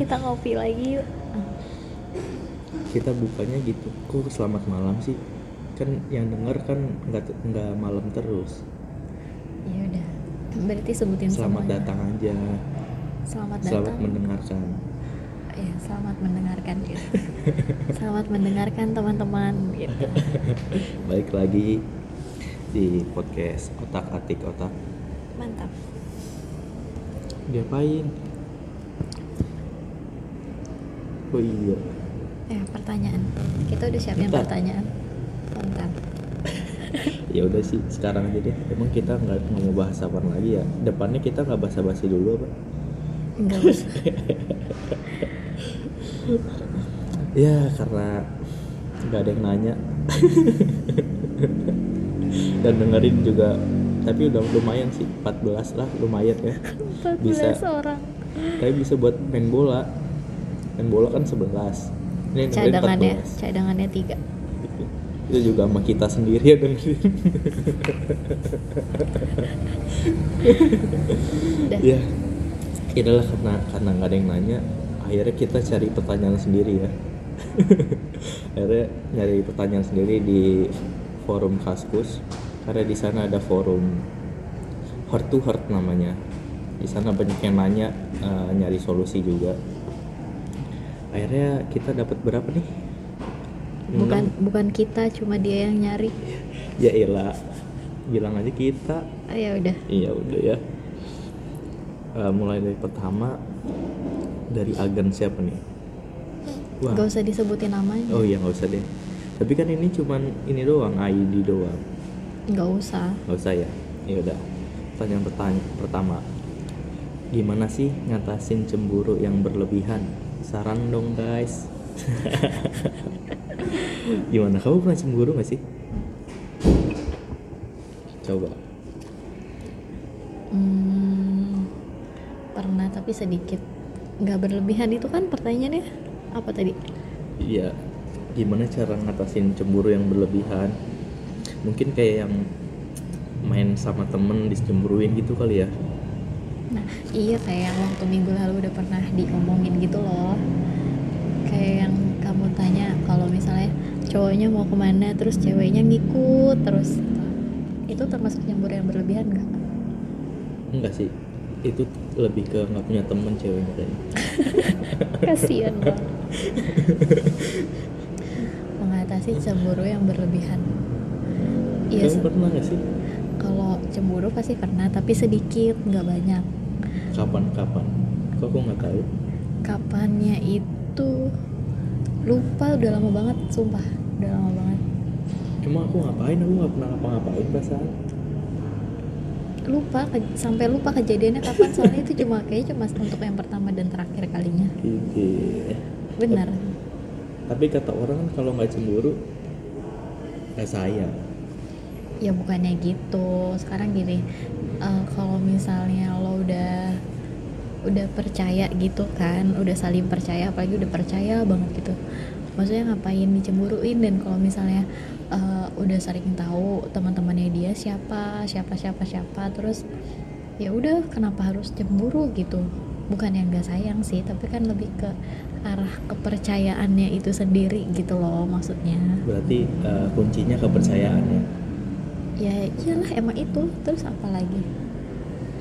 kita ngopi lagi yuk. Kita bukanya gitu. Kok selamat malam sih? Kan yang denger kan nggak nggak malam terus. Ya udah. Berarti sebutin selamat semuanya. datang aja. Selamat datang. selamat mendengarkan. Ya selamat mendengarkan gitu. Selamat mendengarkan teman-teman gitu. Balik lagi di podcast otak atik otak. Mantap. Diapain oh iya. Ya pertanyaan. Kita udah siapin Bentar. pertanyaan. Bentar. Ya udah sih sekarang aja deh. Emang kita nggak nggak mau bahas apa lagi ya? Depannya kita nggak basa-basi dulu apa? Enggak usah. Ya karena nggak ada yang nanya. Dan dengerin juga tapi udah lumayan sih 14 lah lumayan ya. 14 Bisa. orang. Tapi bisa buat main bola main bola kan 11 ini cadangannya 14 cadangannya tiga. Itu juga sama kita sendiri ya dengerin ya inilah karena karena nggak ada yang nanya akhirnya kita cari pertanyaan sendiri ya. Akhirnya nyari pertanyaan sendiri di forum kaskus karena di sana ada forum heart to heart namanya. Di sana banyak yang nanya eh, nyari solusi juga akhirnya kita dapat berapa nih? Bukan Enam. bukan kita cuma dia yang nyari. Ya elah bilang aja kita. Oh, ya udah. Iya udah ya. Eh, mulai dari pertama dari agen siapa nih? Wah. Gak usah disebutin namanya. Oh iya nggak usah deh. Tapi kan ini cuman ini doang ID doang. Nggak usah. Nggak usah ya? Ya udah. Pertanyaan pertanyaan pertama. Gimana sih ngatasin cemburu yang berlebihan saran dong guys. Gimana? Kamu pernah cemburu gak sih? Coba. Hmm, pernah tapi sedikit. Nggak berlebihan. Itu kan pertanyaannya apa tadi? Iya, gimana cara ngatasin cemburu yang berlebihan? Mungkin kayak yang main sama temen dicemburuin gitu kali ya? Nah iya kayak yang waktu minggu lalu udah pernah diomongin gitu loh. Kayak yang kamu tanya kalau misalnya cowoknya mau ke mana terus ceweknya ngikut terus itu termasuk cemburu yang berlebihan nggak? Enggak sih, itu lebih ke nggak punya temen ceweknya kayaknya. kasian banget. Mengatasi cemburu yang berlebihan. Iya se- pernah gak sih? kalau cemburu pasti pernah tapi sedikit nggak banyak Kapan-kapan? Kok aku nggak tahu? kapannya itu lupa udah lama banget sumpah udah lama banget Emang aku ngapain? Aku nggak pernah ngapa-ngapain perasaan. lupa ke- sampai lupa kejadiannya kapan soalnya itu cuma kayaknya cuma untuk yang pertama dan terakhir kalinya Iya. benar Tapi kata orang kalau nggak cemburu, nggak sayang. Ya bukannya gitu. Sekarang gini eh, kalau misalnya lo udah udah percaya gitu kan udah saling percaya apalagi udah percaya banget gitu. Maksudnya ngapain dicemburuin? Dan kalau misalnya eh, udah saling tahu teman-temannya dia siapa siapa siapa siapa terus ya udah kenapa harus cemburu gitu? Bukan yang gak sayang sih tapi kan lebih ke arah kepercayaannya itu sendiri gitu loh maksudnya. Berarti eh, kuncinya kepercayaan ya. ya iyalah emang itu. Terus apa lagi?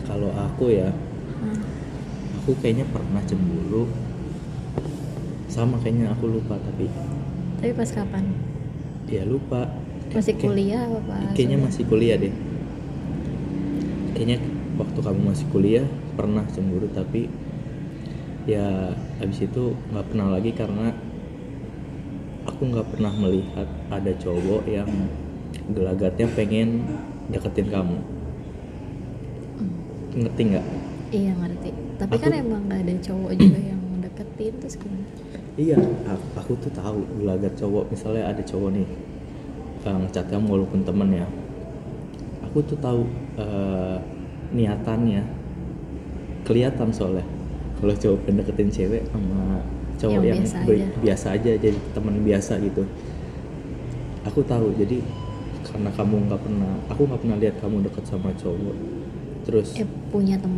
Kalau aku ya, Hah, aku kayaknya pernah cemburu. Sama kayaknya aku lupa tapi tapi pas kapan? Ya lupa. Masih kuliah apa kayaknya udah? masih kuliah deh. Kayaknya waktu kamu masih kuliah pernah cemburu tapi ya habis itu nggak pernah lagi karena aku nggak pernah melihat ada cowok yang gelagatnya pengen deketin kamu Hmm, ngerti nggak iya ngerti tapi Aku- kan emang gak ada cowok juga yang deketin terus gimana Iya, aku, aku tuh tahu gelagat cowok. Misalnya ada cowok nih uh, ngechat kamu walaupun temen ya. Aku tuh tahu eh, niatannya. Kelihatan soalnya. Kalau cowok deketin cewek sama cowok Yang yang, biasa aja. biasa aja jadi temen biasa gitu. Aku tahu. Jadi karena kamu nggak pernah, aku nggak pernah lihat kamu deket sama cowok. terus eh punya tem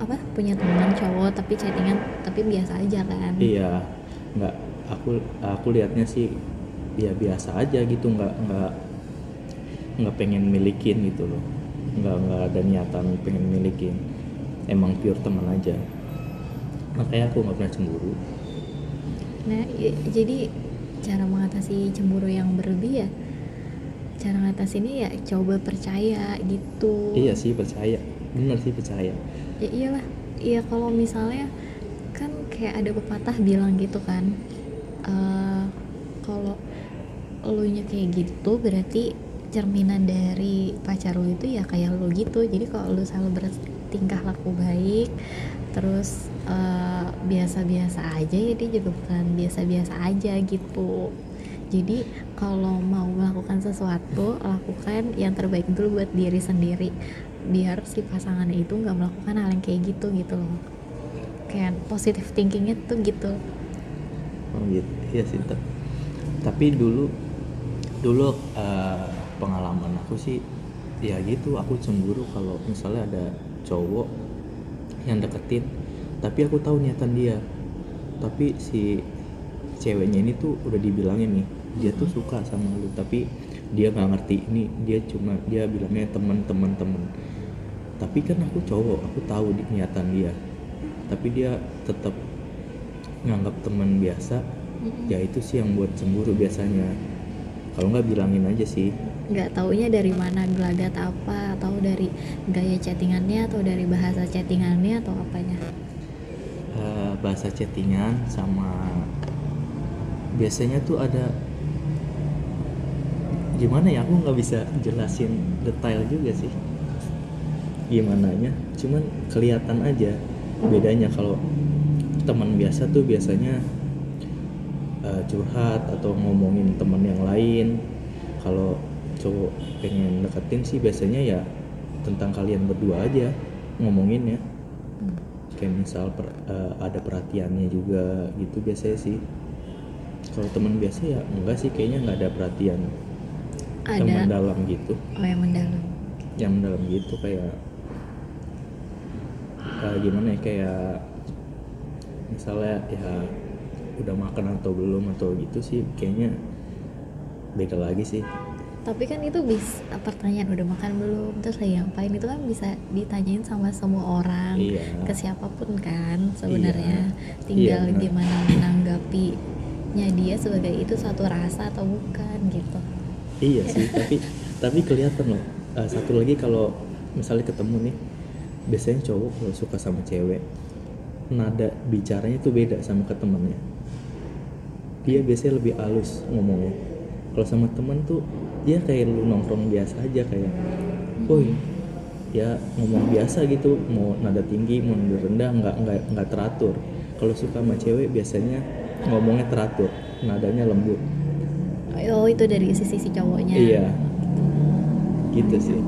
apa? Punya teman cowok tapi chattingan tapi biasa aja kan? Iya nggak aku aku lihatnya sih ya biasa aja gitu nggak nggak nggak pengen milikin gitu loh. Nggak nggak ada niatan pengen milikin. Emang pure teman aja. Makanya aku nggak pernah cemburu. Nah i- jadi cara mengatasi cemburu yang berlebih ya cara ngatasinnya ya coba percaya gitu. Iya sih percaya. Bener sih percaya. Ya iyalah. Iya kalau misalnya kan kayak ada pepatah bilang gitu kan eh, kalau lu nya kayak gitu berarti cerminan dari pacar lu itu ya kayak lu gitu. Jadi kalau lu selalu bertingkah laku baik terus eh, biasa-biasa aja ya dia juga bukan biasa-biasa aja gitu jadi kalau mau melakukan sesuatu lakukan yang terbaik dulu buat diri sendiri. Biar si pasangannya itu nggak melakukan hal yang kayak gitu gitu loh. Kayak positive thinkingnya tuh gitu. Oh gitu. Iya sih Ta- tapi dulu dulu eh, pengalaman aku sih ya gitu aku cemburu kalau misalnya ada cowok yang deketin tapi aku tahu niatan dia. Tapi si ceweknya ini tuh udah dibilangin nih dia tuh suka sama lu tapi dia nggak ngerti. Ini dia cuma dia bilangnya teman teman teman. Tapi kan aku cowok aku tahu di- niatan dia. Tapi dia tetap nganggap teman biasa ya itu sih yang buat cemburu biasanya. Kalau nggak bilangin aja sih. Nggak taunya dari mana gelagat apa atau dari gaya chattingannya atau dari bahasa chattingannya atau apanya? Eh, bahasa chattingan sama biasanya tuh ada gimana ya aku nggak bisa jelasin detail juga sih. Gimana nya cuman kelihatan aja bedanya. Kalau teman biasa tuh biasanya eh, curhat atau ngomongin teman yang lain. Kalau cowok pengen deketin sih biasanya ya tentang kalian berdua aja ngomongin ya kayak misal per- eh, ada perhatiannya juga gitu biasanya sih. Kalau teman biasa ya enggak sih kayaknya nggak ada perhatian yang ada. mendalam gitu. Oh yang mendalam. Yang mendalam gitu kayak eh, gimana ya kayak misalnya ya udah makan atau belum atau gitu sih kayaknya beda lagi sih. Tapi kan itu bisa pertanyaan udah makan belum? Terus lagi ngapain? Itu kan bisa ditanyain sama semua orang Iya. ke siapa pun kan sebenarnya. Iya. tinggal Iya, gimana menanggapinya dia sebagai itu satu rasa atau bukan gitu iya sih tapi tapi kelihatan loh. Eh, satu lagi kalau misalnya ketemu nih biasanya cowok kalau suka sama cewek nada bicaranya tuh beda sama ke temennya. Dia biasanya lebih halus ngomongnya. Kalau sama temen tuh dia kayak lu nongkrong biasa aja kayak woi ya ngomong biasa gitu mau nada tinggi mau nada rendah nggak nggak nggak teratur. Kalau suka sama cewek biasanya ngomongnya teratur nadanya lembut oh itu dari sisi si cowoknya. Iya. Gitu sih.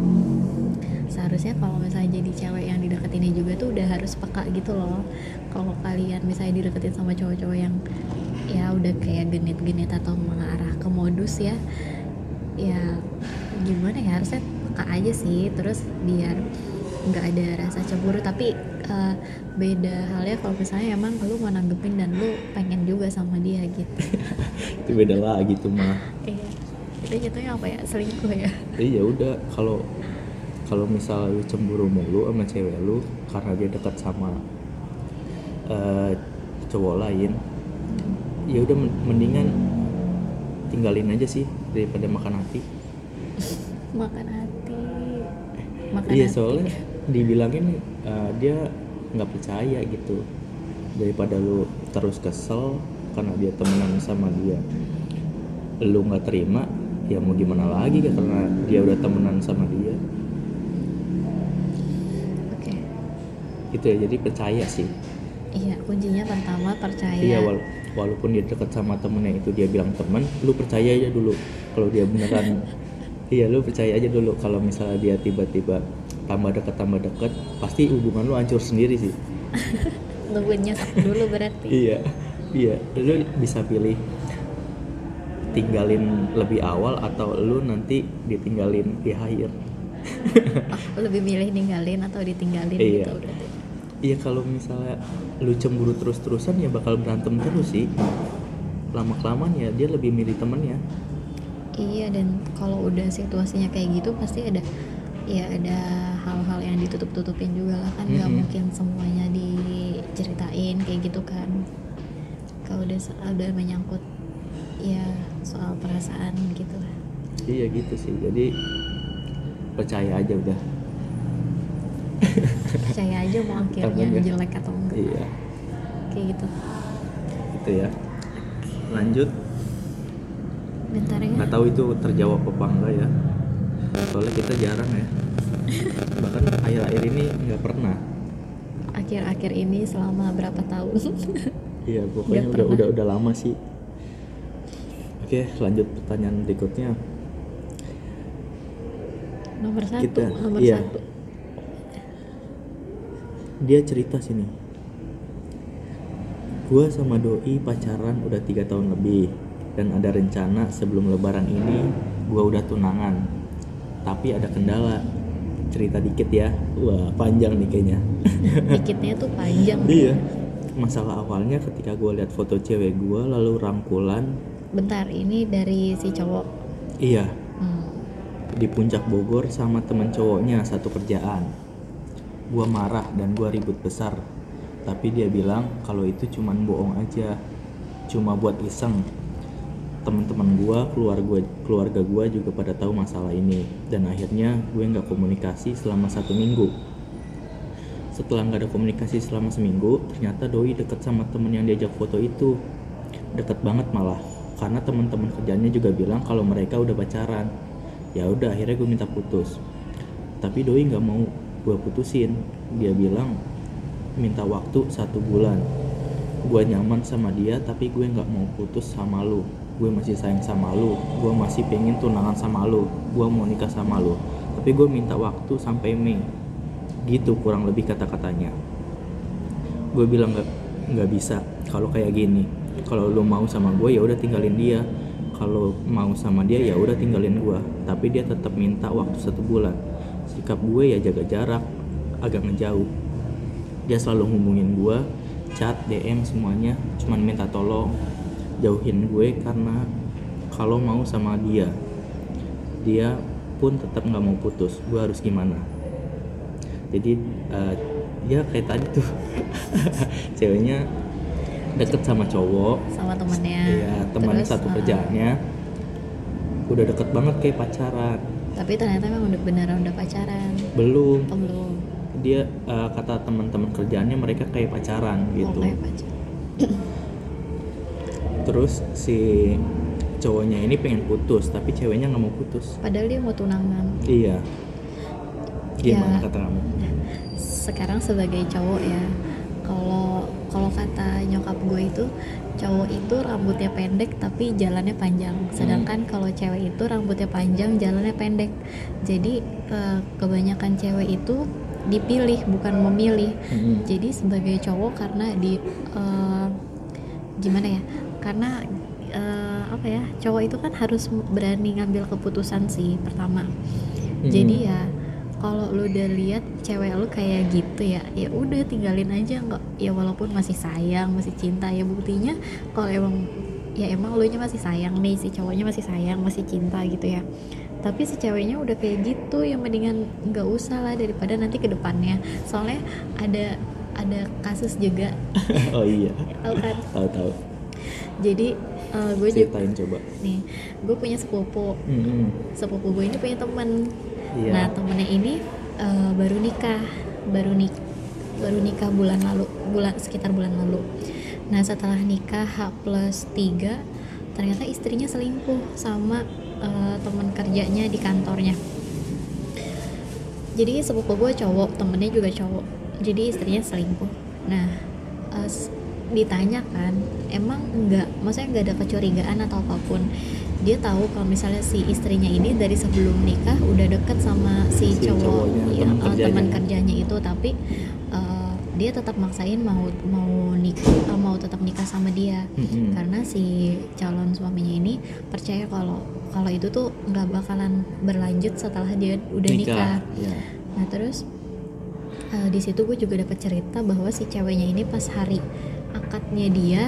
Seharusnya kalau misalnya jadi cewek yang dideketinnya juga tuh udah harus peka gitu loh. Kalau kalian misalnya dideketin sama cowok-cowok yang ya udah kayak genit-genit atau mengarah ke modus ya ya gimana ya harusnya peka aja sih. Terus biar nggak ada rasa cemburu tapi eh, beda halnya kalau misalnya emang lu mau nanggepin dan lu pengen juga sama dia gitu. Itu beda lagi tuh mah iya. Itu jatuhnya apa ya? Selingkuh ya? Jadi ya udah. Kalau kalau misal lu cemburu mulu sama cewek lu karena dia dekat sama eh, cowok lain ya udah men- mendingan tinggalin aja sih daripada makan hati. Makan hati. Makan iya hati. soalnya dibilangin eh, dia nggak percaya gitu. Daripada lu terus kesel karena dia temenan sama dia lu nggak terima ya mau gimana lagi kan karena dia udah temenan sama dia. Oke. Gitu ya jadi percaya sih. Iya, kuncinya pertama percaya. iya wal- walaupun dia deket sama temennya itu dia bilang temen lu percaya aja dulu kalau dia beneran. Iya lu percaya aja dulu kalau misalnya dia tiba-tiba tambah deket tambah deket pasti hubungan lu hancur sendiri sih Nungguin nyesek dulu berarti. iya iya lu bisa pilih tinggalin lebih awal atau lu nanti ditinggalin di akhir Oh, lebih milih ninggalin atau ditinggalin Iya. gitu berarti Iya kalau misalnya lu cemburu terus-terusan ya bakal berantem terus sih. Lama kelamaan ya dia lebih milih temennya. iya dan kalau udah situasinya kayak gitu pasti ada ya ada hal-hal yang ditutup-tutupin juga lah kan nggak Mhm. mungkin semuanya diceritain kayak gitu kan kalau udah udah menyangkut ya soal perasaan gitu lah Iya gitu sih. Jadi percaya aja udah. percaya aja mau akhirnya Apanya? jelek atau enggak Iya, kayak gitu gitu ya. Lanjut, bentar ya nggak tahu itu terjawab apa enggak ya. Soalnya kita jarang ya. Bahkan akhir-akhir ini nggak pernah. akhir-akhir ini selama berapa tahun Iya, pokoknya udah udah udah lama sih. Oke, lanjut pertanyaan berikutnya. nomor satu Kita- nomor iya. satu Dia cerita sini. Gua sama doi pacaran udah tiga tahun lebih dan ada rencana sebelum lebaran ini gua udah tunangan. Tapi ada kendala. Cerita dikit ya. Wah, panjang nih kayaknya. dikitnya tuh panjang iya. Masalah awalnya ketika gua lihat foto cewek gua lalu rangkulan, bentar ini dari si cowok iya, Hmm. di puncak Bogor sama temen cowoknya satu kerjaan. Gua marah dan gua ribut besar. Tapi dia bilang kalau itu cuman bohong aja. Cuma buat iseng. Temen-temen gua, keluarga keluarga gua juga pada tahu masalah ini dan akhirnya gue nggak komunikasi selama satu minggu. Setelah nggak ada komunikasi selama seminggu, ternyata doi deket sama temen yang diajak foto itu. Deket banget malah, karena teman-teman kerjanya juga bilang kalau mereka udah pacaran. Ya udah, akhirnya gue minta putus. Tapi doi nggak mau gue putusin. Dia bilang minta waktu satu bulan. Gue nyaman sama dia, tapi gue nggak mau putus sama lu. Gue masih sayang sama lu. Gue masih pengen tunangan sama lu. Gue mau nikah sama lu. Tapi gue minta waktu sampai Mei. Gitu kurang lebih kata-katanya. Gue bilang nggak nggak bisa kalau kayak gini. Kalau lu mau sama gue ya udah tinggalin dia. Kalau mau sama dia ya udah tinggalin gue tapi dia tetap minta waktu satu bulan. Sikap gue ya jaga jarak agak ngejauh. Dia selalu hubungin gue chat dm semuanya. Cuman minta tolong jauhin gue karena kalau mau sama dia dia pun tetap nggak mau putus. Gue harus gimana? Jadi eh, ya kayak tadi tuh ceweknya deket sama cowok. Sama temennya. Iya teman satu uh, kerjaannya. Udah deket banget kayak pacaran. Tapi ternyata memang udah beneran udah pacaran. Belum. Oh belum. Dia eh, kata teman-teman kerjaannya mereka kayak pacaran gitu. oh, kayak pacaran terus si cowoknya ini pengen putus tapi ceweknya nggak mau putus. Padahal dia mau tunangan. Iya. Gimana Ya. kata kamu? Sekarang sebagai cowok ya kalau kalau kata nyokap gue itu cowok itu rambutnya pendek tapi jalannya panjang. Sedangkan kalau cewek itu rambutnya panjang jalannya pendek. Jadi eh, kebanyakan cewek itu dipilih bukan memilih. Mm-mm. jadi sebagai cowok karena di eh, gimana ya karena eh, apa ya cowok itu kan harus berani ngambil keputusan sih pertama. Mm-mm. jadi ya kalau lu udah lihat cewek lu kayak gitu ya ya udah tinggalin aja nggak ya walaupun masih sayang masih cinta ya buktinya kalau emang ya emang lu nya masih sayang nih si cowoknya masih sayang masih cinta gitu ya. Tapi si ceweknya udah kayak gitu ya mendingan nggak usah lah daripada nanti ke depannya. Soalnya ada ada kasus juga. Oh iya. Tau kan? Tahu tahu jadi eh, gue juga coba. nih gue punya sepupu. Mm-mm. sepupu gue ini punya temen Iya. nah temennya ini eh, baru nikah. Baru nik baru nikah bulan lalu bulan sekitar bulan lalu. Nah setelah nikah H plus 3 ternyata istrinya selingkuh sama eh, teman kerjanya di kantornya. Jadi sepupu gue cowok temennya juga cowok. Jadi istrinya selingkuh. Nah ditanya kan emang enggak maksudnya enggak ada kecurigaan atau apa pun dia tahu kalau misalnya si istrinya ini dari sebelum nikah udah deket sama si, Si cowok cowoknya, ya, teman kerjanya. teman kerjanya itu tapi eh, dia tetap maksain mau mau nikah eh, mau tetap nikah sama dia Mm-mm. karena si calon suaminya ini percaya kalau kalau itu tuh nggak bakalan berlanjut setelah dia udah nikah, Ya. nah terus eh, di situ gue juga dapat cerita bahwa si ceweknya ini pas hari akadnya dia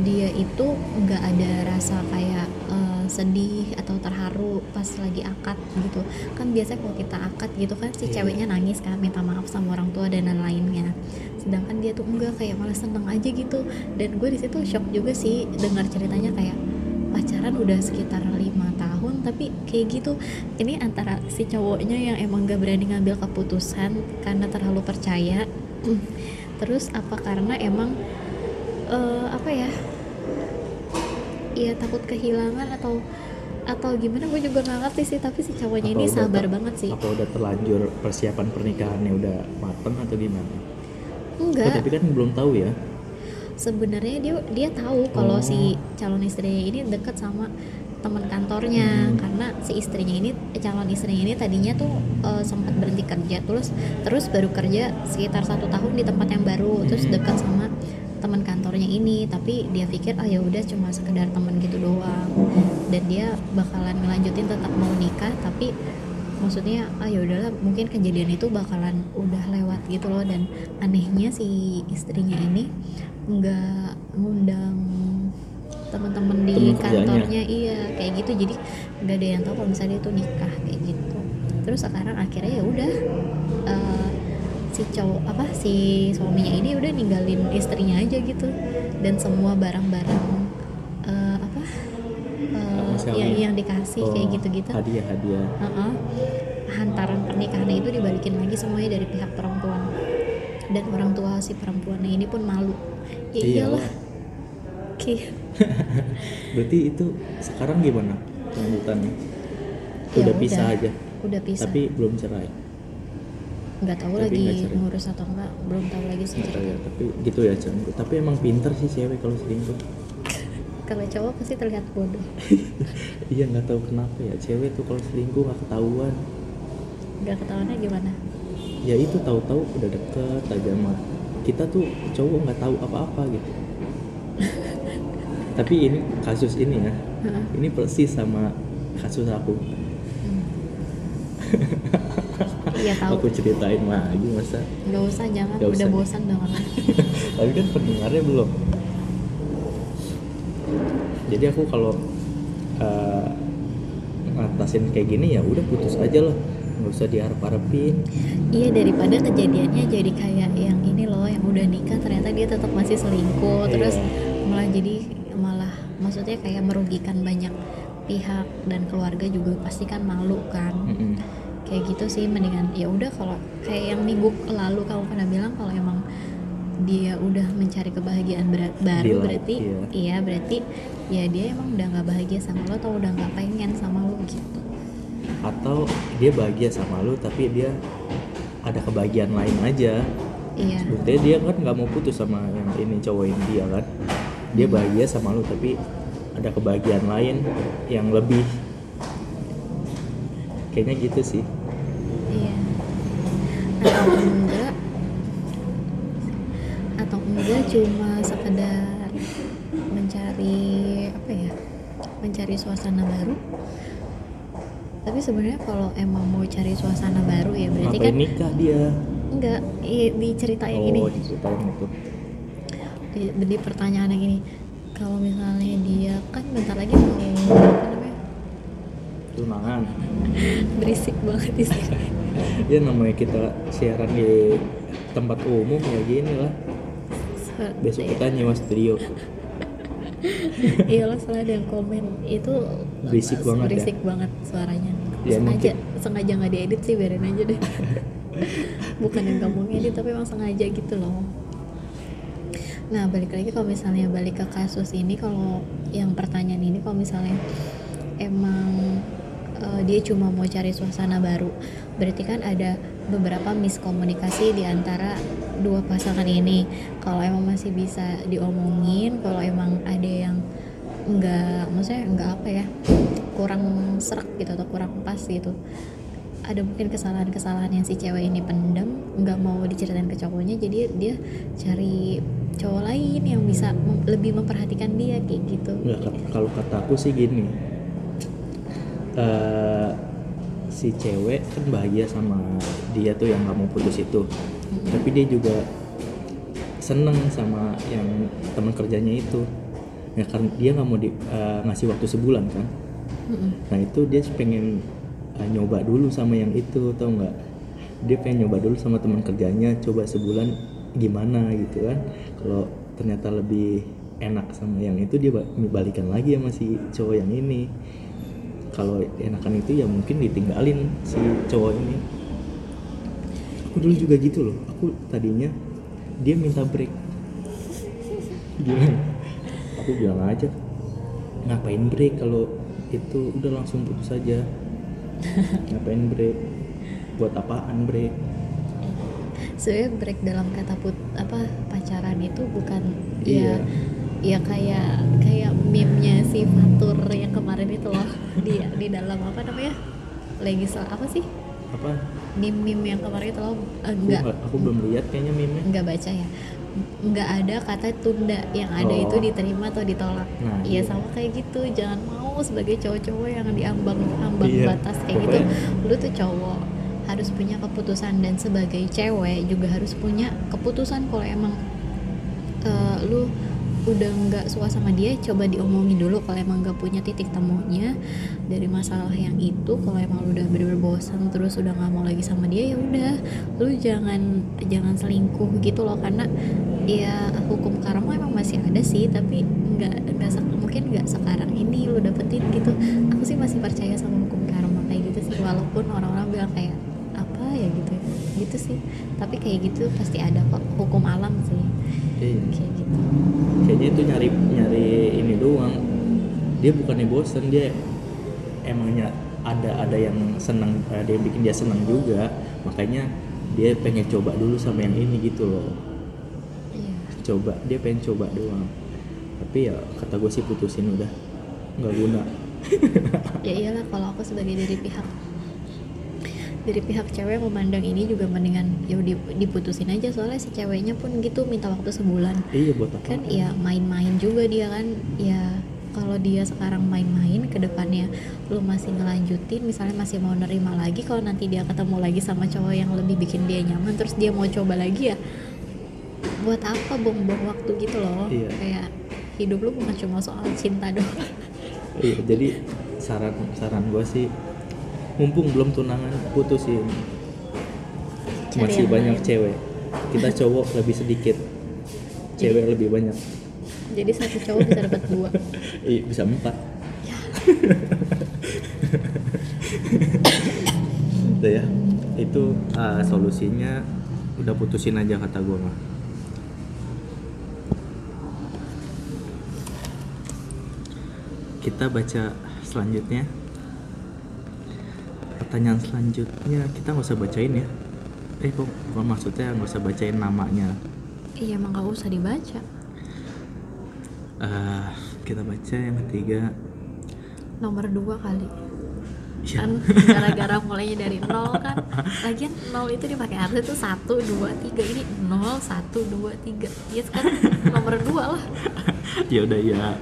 dia itu nggak ada rasa kayak eh, sedih atau terharu pas lagi akad gitu. Kan biasanya kalau kita akad gitu kan si Iya. ceweknya nangis kan minta maaf sama orang tua dan lain-lainnya. Sedangkan dia tuh enggak kayak malah seneng aja gitu. Dan gue di situ shock juga sih dengar ceritanya kayak pacaran udah sekitar lima tahun tapi kayak gitu. Ini antara si cowoknya yang emang gak berani ngambil keputusan karena terlalu percaya. Terus apa karena emang eh, apa ya Iya takut kehilangan atau atau gimana gue juga nggak ngerti sih tapi si cowoknya Apa ini sabar ter- banget sih Apa udah terlanjur persiapan pernikahannya udah mateng atau gimana? Oh, enggak tapi kan belum tahu ya. sebenarnya dia dia tahu kalau Oh. si calon istrinya ini deket sama teman kantornya Hmm. karena si istrinya ini calon istrinya ini tadinya tuh eh, sempat berhenti kerja terus terus baru kerja sekitar satu tahun di tempat yang baru terus Hmm. dekat sama teman kantornya ini tapi dia pikir ah ya udah cuma sekedar teman gitu doang. Dan dia bakalan ngelanjutin tetap mau nikah tapi maksudnya ah ya udahlah mungkin kejadian itu bakalan udah lewat gitu loh. Dan anehnya si istrinya ini nggak ngundang teman-teman di Temen kerjanya. kantornya. Iya kayak gitu. Jadi nggak ada yang tahu kalau misalnya itu nikah kayak gitu. Terus sekarang akhirnya ya udah eh, si cowok apa si suaminya ini udah ninggalin istrinya aja gitu dan semua barang-barang eh, apa eh, Apa sih, yang yang dikasih kayak Oh, gitu-gitu Hadiah hadiah. Heeh. hantaran pernikahannya itu dibalikin lagi semuanya dari pihak perempuan dan orang tua si perempuannya ini pun malu ya iyalah Iyalah. Ki- Berarti itu sekarang gimana lanjutannya? Ya Udah pisah udah. aja. udah pisah Tapi belum cerai. Nggak tahu tapi lagi cerai. ngurus atau enggak belum tahu lagi sih tahu ya, tapi gitu ya Cang. Tapi emang pinter sih cewek kalau selingkuh. kalau cowok pasti terlihat bodoh iya nggak tahu kenapa ya cewek tuh kalau selingkuh nggak ketahuan. nggak ketahuannya gimana Ya itu tahu-tahu udah deket aja mah. Kita tuh cowok nggak tahu apa-apa gitu. tapi ini kasus ini ya, ini persis sama kasus aku. Iya tahu Aku ceritain lagi masa. nggak usah jangan Nggak udah usah. bosan dengan tapi kan pendengarnya belum jadi aku kalau eh, ngatasin kayak gini ya udah putus aja lah nggak usah diharap-harapin iya daripada kejadiannya jadi kayak yang ini loh yang udah nikah ternyata dia tetap masih selingkuh Iya. terus malah jadi malah maksudnya kayak merugikan banyak pihak dan keluarga juga pasti kan malu kan Mm-mm. Kayak gitu sih mendingan ya udah kalau kayak yang minggu lalu kamu pernah bilang kalau emang dia udah mencari kebahagiaan ber- baru life, berarti iya. iya berarti ya dia emang udah nggak bahagia sama lo atau udah nggak pengen sama lo gitu atau dia bahagia sama lu tapi dia ada kebahagiaan lain aja iya Buktinya dia kan nggak mau putus sama yang ini cowok ini dia kan dia Hmm. bahagia sama lu tapi ada kebahagiaan lain yang lebih kayaknya gitu sih Iya. Atau enggak atau enggak cuma sekedar mencari apa ya? Mencari suasana baru. Tapi sebenarnya kalau emang mau cari suasana baru ya berarti ngapain kan nikah dia enggak i- diceritain oh gini diceritain itu di, di pertanyaan yang ini kalau misalnya dia kan bentar lagi mau namanya tunangan berisik banget sini. Ya namanya kita siaran di tempat umum ya gini lah. Besok kita nyewa studio. Iya lo salah ada yang komen. Itu Berisik banget ya? berisik banget suaranya. Ya, sengaja mungkin- sengaja nggak diedit sih biarin aja deh. Bukan yang kamu ngedit tapi emang sengaja gitu loh. Nah balik lagi kalau misalnya balik ke kasus ini kalau yang pertanyaan ini kalau misalnya emang eh, dia cuma mau cari suasana baru. Berarti kan ada beberapa miskomunikasi di antara dua pasangan ini. Kalau emang masih bisa diomongin kalau emang ada yang nggak maksudnya nggak apa ya kurang serak gitu atau kurang pas gitu. Ada mungkin kesalahan-kesalahan yang si cewek ini pendam nggak mau diceritain ke cowoknya jadi dia cari cowok lain yang bisa mem- lebih memperhatikan dia kayak gitu. Kat- kalau kata aku sih gini Eh, si cewek kan bahagia sama dia tuh yang nggak mau putus itu. Tapi dia juga seneng sama yang teman kerjanya itu. Ya kan dia nggak mau di, eh, ngasih waktu sebulan kan. Mm-mm. nah itu dia pengen eh, nyoba dulu sama yang itu tau nggak? Dia pengen nyoba dulu sama teman kerjanya coba sebulan gimana gitu kan. Kalau ternyata lebih enak sama yang itu dia ba- balikan lagi sama si cowok yang ini kalau enakan itu ya mungkin ditinggalin si cowok ini. Aku dulu juga gitu loh. Aku tadinya dia minta break. Bilang aku bilang aja ngapain break kalau itu udah langsung putus aja? Ngapain break? Buat apaan break? Sebenarnya break dalam kata put apa pacaran itu bukan Iya. ya ya kayak kayak meme-nya si Fatur yang kemarin itu loh di di dalam apa namanya? Legisla apa sih? Apa? Meme-meme yang kemarin itu loh Eh, aku, enggak aku belum lihat kayaknya meme nggak baca ya. Nggak ada kata tunda yang ada Oh. itu diterima atau ditolak. Nah, ya iya. sama kayak gitu. Jangan mau sebagai cowok-cowok yang diambang ambang Iya, batas kayak gitu. pokoknya- lu tuh cowok harus punya keputusan. Dan sebagai cewek juga harus punya keputusan kalau emang eh, lu udah nggak suka sama dia coba diomongin dulu kalau emang nggak punya titik temunya dari masalah yang itu. Kalau emang lu udah bener-bener bosan terus udah nggak mau lagi sama dia ya udah. Lu jangan jangan selingkuh gitu loh karena ya hukum karma emang masih ada sih tapi nggak nggak mungkin nggak sekarang ini lu dapetin gitu. Aku sih masih percaya sama hukum karma kayak gitu sih walaupun orang-orang bilang kayak apa ya? gitu ya gitu sih. Tapi kayak gitu pasti ada kok hukum alam sih. Iya. kayak gitu nyari nyari ini doang. Dia bukannya bosen dia emangnya ada ada yang senang ada yang bikin dia senang juga. Makanya dia pengen coba dulu sama yang ini gitu loh. Iya. Coba dia pengen coba doang. Tapi ya kata gue sih putusin udah. Nggak guna. Ya iyalah kalau aku sebagai dari pihak dari pihak cewek memandang ini juga mendingan ya di- diputusin aja. Soalnya si ceweknya pun gitu minta waktu sebulan. Iya buat apa? Kan ya main-main juga dia kan. Ya kalau dia sekarang main-main ke depannya lu masih ngelanjutin misalnya masih mau nerima lagi kalau nanti dia ketemu lagi sama cowok yang lebih bikin dia nyaman terus dia mau coba lagi ya buat apa buang-buang waktu gitu loh. Iya. kayak hidup lu bukan cuma soal cinta doang. Iya jadi saran saran gue sih mumpung belum tunangan putusin Cari masih banyak lain. cewek kita cowok lebih sedikit cewek lebih banyak jadi satu cowok bisa dapat dua Iya, bisa empat. Udah ya, itu uh, solusinya udah putusin aja kata gue mah. Kita baca selanjutnya. Pertanyaan selanjutnya kita nggak usah bacain ya. Eh kok bukan maksudnya nggak usah bacain namanya. iya emang gak usah dibaca. Eh, kita baca yang ketiga. nomor dua kali. Ya. kan gara-gara mulainya dari nol kan. Lagian nol itu dipakai arti itu satu dua tiga. Ini nol satu dua tiga. Ya sekarang nomor dua lah. Ya udah ya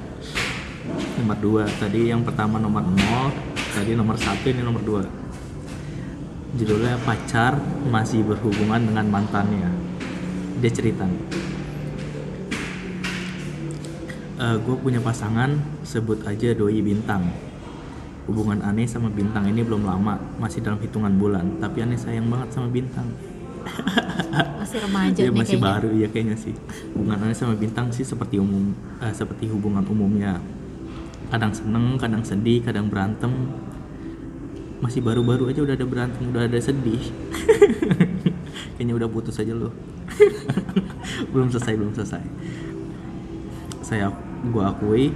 nomor dua. Tadi yang pertama nomor 0 tadi nomor satu ini nomor dua judulnya pacar masih berhubungan dengan mantannya dia cerita gue punya pasangan sebut aja doi bintang hubungan aneh sama bintang ini belum lama masih dalam hitungan bulan tapi aneh sayang banget sama bintang masih remaja Dia nih masih kayaknya baru ya kayaknya sih. Hubungan Anda sama bintang sih seperti umum eh, seperti hubungan umumnya. Kadang seneng, kadang sedih, kadang berantem. Masih baru-baru aja udah ada berantem, udah ada sedih. kayaknya udah putus aja loh. belum selesai, belum selesai. Saya gua akui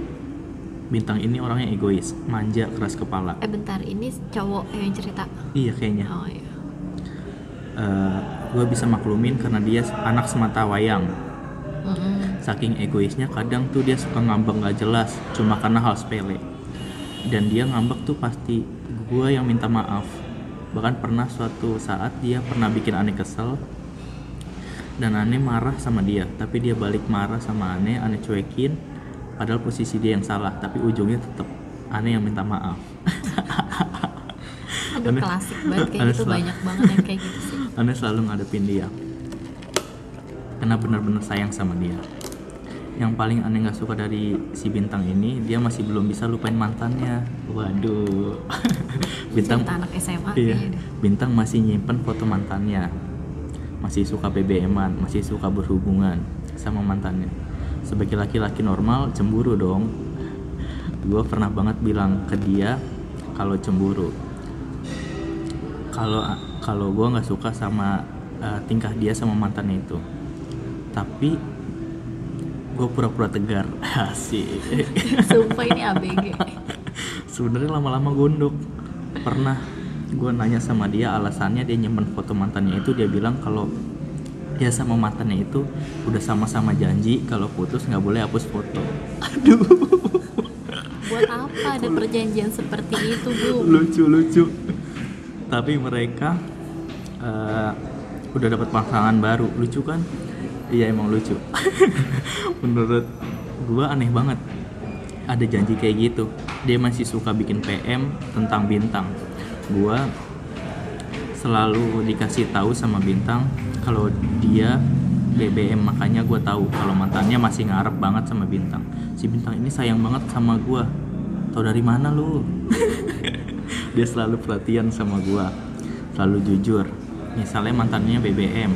bintang ini orangnya egois manja keras kepala eh bentar ini cowok yang cerita iya kayaknya oh iya gue bisa maklumin karena dia anak semata wayang Mm-mm. saking egoisnya kadang tuh dia suka ngambek gak jelas cuma karena hal sepele dan dia ngambek tuh pasti gue yang minta maaf. Bahkan pernah suatu saat dia pernah bikin aneh kesel dan aneh marah sama dia. Tapi dia balik marah sama aneh aneh cuekin padahal posisi dia yang salah. Tapi ujungnya tetap aneh yang minta maaf. Aduh Aneh- klasik banget kayak gitu. selalu- banyak banget yang kayak gitu sih. Aneh selalu ngadepin dia. Karena benar-benar sayang sama dia yang paling aneh nggak suka dari si bintang ini dia masih belum bisa lupain mantannya. Waduh. Bintang cerita anak SMA iya. kayaknya bintang masih nyimpen foto mantannya. Masih suka BBM-an masih suka berhubungan sama mantannya. Sebagai laki-laki normal cemburu dong. Gue pernah banget bilang ke dia kalau cemburu. Kalau kalau gue nggak suka sama uh, tingkah dia sama mantannya itu. Tapi gue pura-pura tegar. Asik. Sumpah ini ABG sebenarnya lama-lama gondok pernah gue nanya sama dia alasannya dia nyimpen foto mantannya itu. Dia bilang kalau dia sama mantannya itu udah sama-sama janji kalau putus nggak boleh hapus foto. Aduh. Buat apa ada perjanjian seperti itu bu? Lucu lucu. Tapi mereka eh, udah dapat pasangan baru. Lucu kan iya emang lucu. Menurut gua aneh banget. Ada janji kayak gitu. Dia masih suka bikin PM tentang bintang. Gua selalu dikasih tahu sama bintang kalau dia BBM makanya gue tahu kalau mantannya masih ngarep banget sama bintang. Si bintang ini sayang banget sama gua. Tau dari mana lu? Dia selalu perhatian sama gua. Selalu jujur. Misalnya mantannya BBM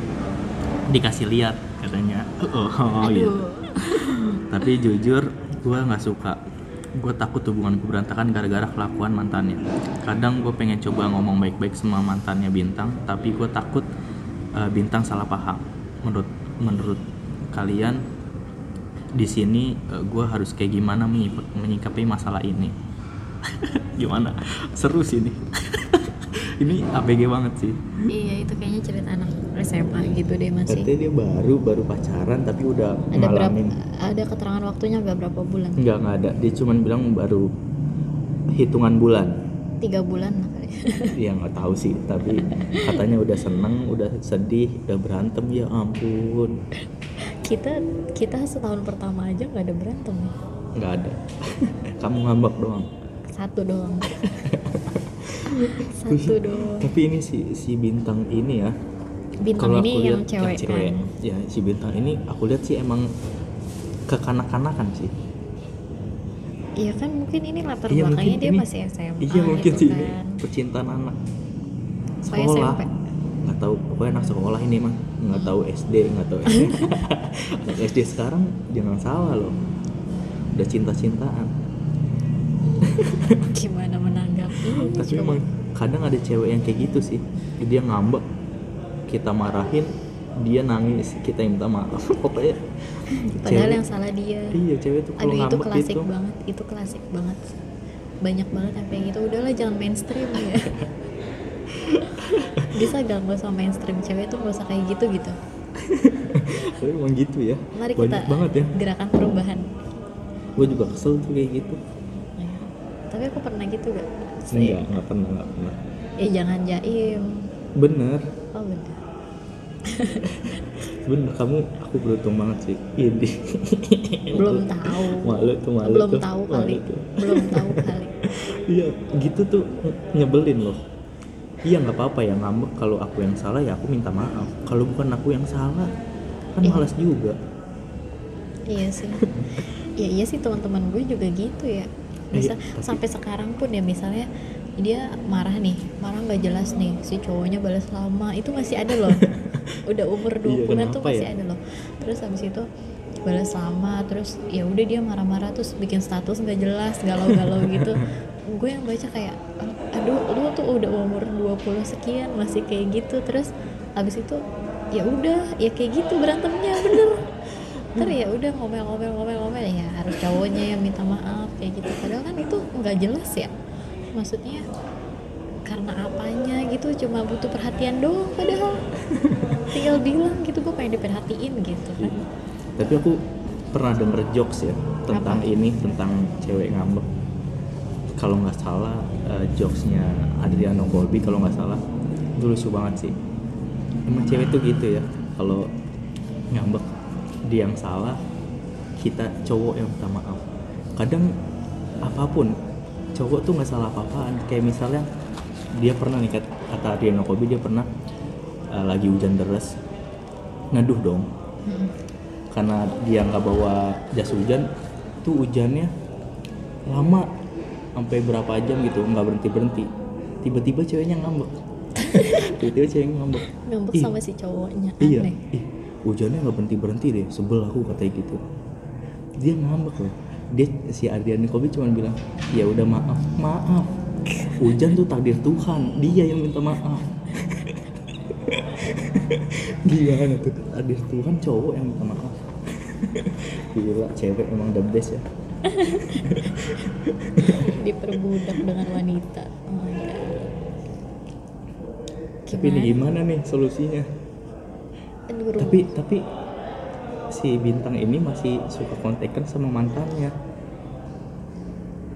dikasih lihat katanya. Oh, oh gitu tapi jujur gua nggak suka. Gue takut hubunganku berantakan gara-gara kelakuan mantannya. Kadang gue pengen coba ngomong baik-baik sama mantannya bintang tapi gue takut uh, bintang salah paham. Menurut menurut kalian di sini gue harus kayak gimana menyikapi masalah ini? Gimana? Seru sih ini. Ini ABG banget sih. Iya itu kayaknya cerita anak SMA gitu deh masih katanya dia baru baru pacaran tapi udah ada berapa ngalamin. ada keterangan waktunya gak berapa bulan? Nggak nggak ada. Dia cuman bilang baru hitungan bulan. Tiga bulan lah kali. Ya nggak tahu sih tapi katanya udah seneng udah sedih udah berantem. Ya ampun. Kita kita setahun pertama aja nggak ada berantem ya. nggak ada. Kamu ngambek doang. Satu doang. Satu doang. Tapi ini si si bintang ini ya bintang kalau ini aku yang lihat cewek, kan? ya si bintang ini aku lihat sih emang kekanak-kanakan sih. Iya kan mungkin ini latar Iya, belakangnya dia ini- masih SMA iya mungkin gitu sih kan. percintaan anak sekolah. Nggak tahu pokoknya anak sekolah ini mah nggak tahu SD nggak tahu SD anak SD sekarang jangan salah loh. Udah cinta-cintaan. Gimana menanggapi tapi emang kadang ada cewek yang kayak gitu sih. Dia ngambek kita marahin dia nangis. Kita yang minta maaf. Pokoknya padahal cewek- yang salah dia. Iya cewek tuh kalau aduh itu klasik gitu. banget. Itu klasik banget. Banyak banget yang kayak gitu udahlah jangan mainstream ya. Bisa gak nggak usah mainstream cewek tuh gak usah kayak gitu gitu? Tapi emang gitu ya. Mari banyak kita banget ya. gerakan perubahan. Gue juga kesel tuh kayak gitu. Ya. tapi aku pernah gitu gak? Enggak nggak pernah nggak pernah. Eh jangan jaim. Bener. Oh bener bener kamu aku beruntung banget sih. Ini belum tahu. Malu tuh malu belum tuh. tahu Malu kali. tuh. belum tahu kali. Iya gitu tuh nyebelin loh. Iya nggak apa-apa ya ngambek kalau aku yang salah ya aku minta maaf. Kalau bukan aku yang salah kan Iya. malas juga. Iya sih. Ya iya sih teman-teman gue juga gitu ya. Bisa Iya, tapi- sampai sekarang pun ya misalnya dia marah nih marah nggak jelas nih si cowoknya balas lama itu masih ada loh. Udah umur Iya, 20 an tuh masih ya? ada loh. Terus habis itu balas lama terus ya udah dia marah-marah terus bikin status nggak jelas galau-galau gitu. Gue yang baca kayak aduh lu tuh udah umur 20 sekian masih kayak gitu. Terus habis itu ya udah ya kayak gitu berantemnya bener. Ntar ya udah ngomel-ngomel-ngomel-ngomel ya harus cowoknya yang minta maaf kayak gitu. Padahal kan itu nggak jelas ya maksudnya karena apanya gitu cuma butuh perhatian doang padahal. Tinggal bilang gitu gue pengen diperhatiin gitu kan. Tapi aku pernah denger jokes ya tentang Apa? ini tentang cewek ngambek. Kalau nggak salah eh, jokesnya Adriano Colby kalau nggak salah. Itu lucu banget sih. Emang cewek tuh gitu ya kalau ngambek dia yang salah kita cowok yang minta maaf. Kadang apa pun cowok tuh nggak salah apa-apaan. Kayak misalnya dia pernah nih kat- kata Adriano Colby dia pernah eh, lagi hujan deras neduh dong. Karena dia nggak bawa jas hujan tuh hujannya lama sampai berapa jam gitu nggak berhenti berhenti tiba-tiba ceweknya ngambek. Tiba-tiba ceweknya ngambek. Ngambek Ih, sama si cowoknya iya. aneh. Ih hujannya nggak berhenti berhenti deh sebel aku katanya gitu. Dia ngambek loh dia si Ardian Kobi cuma bilang ya udah maaf maaf. Hujan tuh takdir Tuhan. Dia yang minta maaf. Gimana tuh? Takdir Tuhan cowok yang minta maaf. Gila cewek emang the best ya. Diperbudak dengan wanita. Oh my God. tapi ini gimana? nih solusinya? Aduh, tapi tapi si bintang ini masih suka kontekan sama mantannya.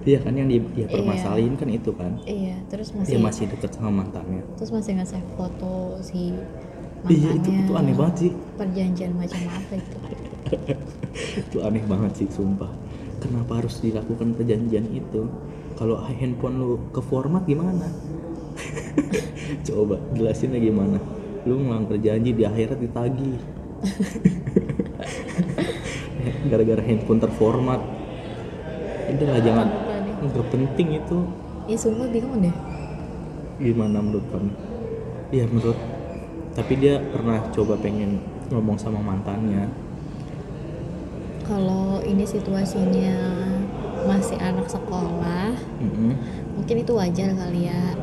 Iya kan yang dia, dia Iya. permasalahin kan itu kan? Iya terus dia masih masih deket sama mantannya. terus masih nge-save foto si iya itu mantannya. itu aneh banget sih. Perjanjian macam apa itu? Itu aneh banget sih sumpah. Kenapa harus dilakukan perjanjian itu? Kalau handphone lu ke format gimana? Coba jelasinnya gimana? Lu ngelanggar janji di akhirat ditagih gara-gara handphone terformat. Udah lah jangan. nggak penting itu. Ya semua bingung deh. Gimana menurut kamu? Iya menurut. Tapi dia pernah coba pengen ngomong sama mantannya. Kalau ini situasinya masih anak sekolah Mm-mm. mungkin itu wajar kali ya.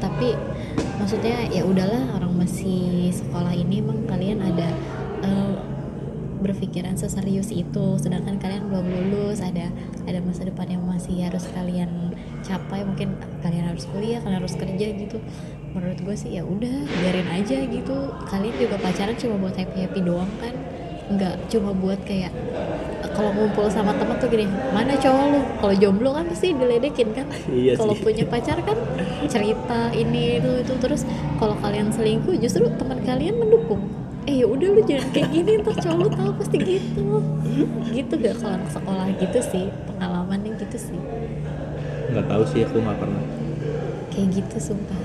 Tapi maksudnya ya udahlah orang masih sekolah ini emang kalian ada eh, berpikiran seserius itu. Sedangkan kalian belum lulus ada ada masa depan yang masih harus kalian capai. Mungkin kalian harus kuliah kalian harus kerja gitu. Menurut gue sih ya udah biarin aja gitu. Kalian juga pacaran cuma buat happy happy doang kan. Nggak cuma buat kayak kalau ngumpul sama temen tuh gini mana cowok lu? Kalau jomblo kan pasti diledekin kan. Iya kalau punya pacar kan cerita ini itu itu. Terus kalau kalian selingkuh justru teman kalian mendukung eh ya udah lu jangan kayak gini ntar cowok lu tahu pasti gitu. Gitu gak kalau anak sekolah gitu sih pengalamannya gitu sih. Nggak tahu sih aku nggak pernah. Kayak gitu sumpah.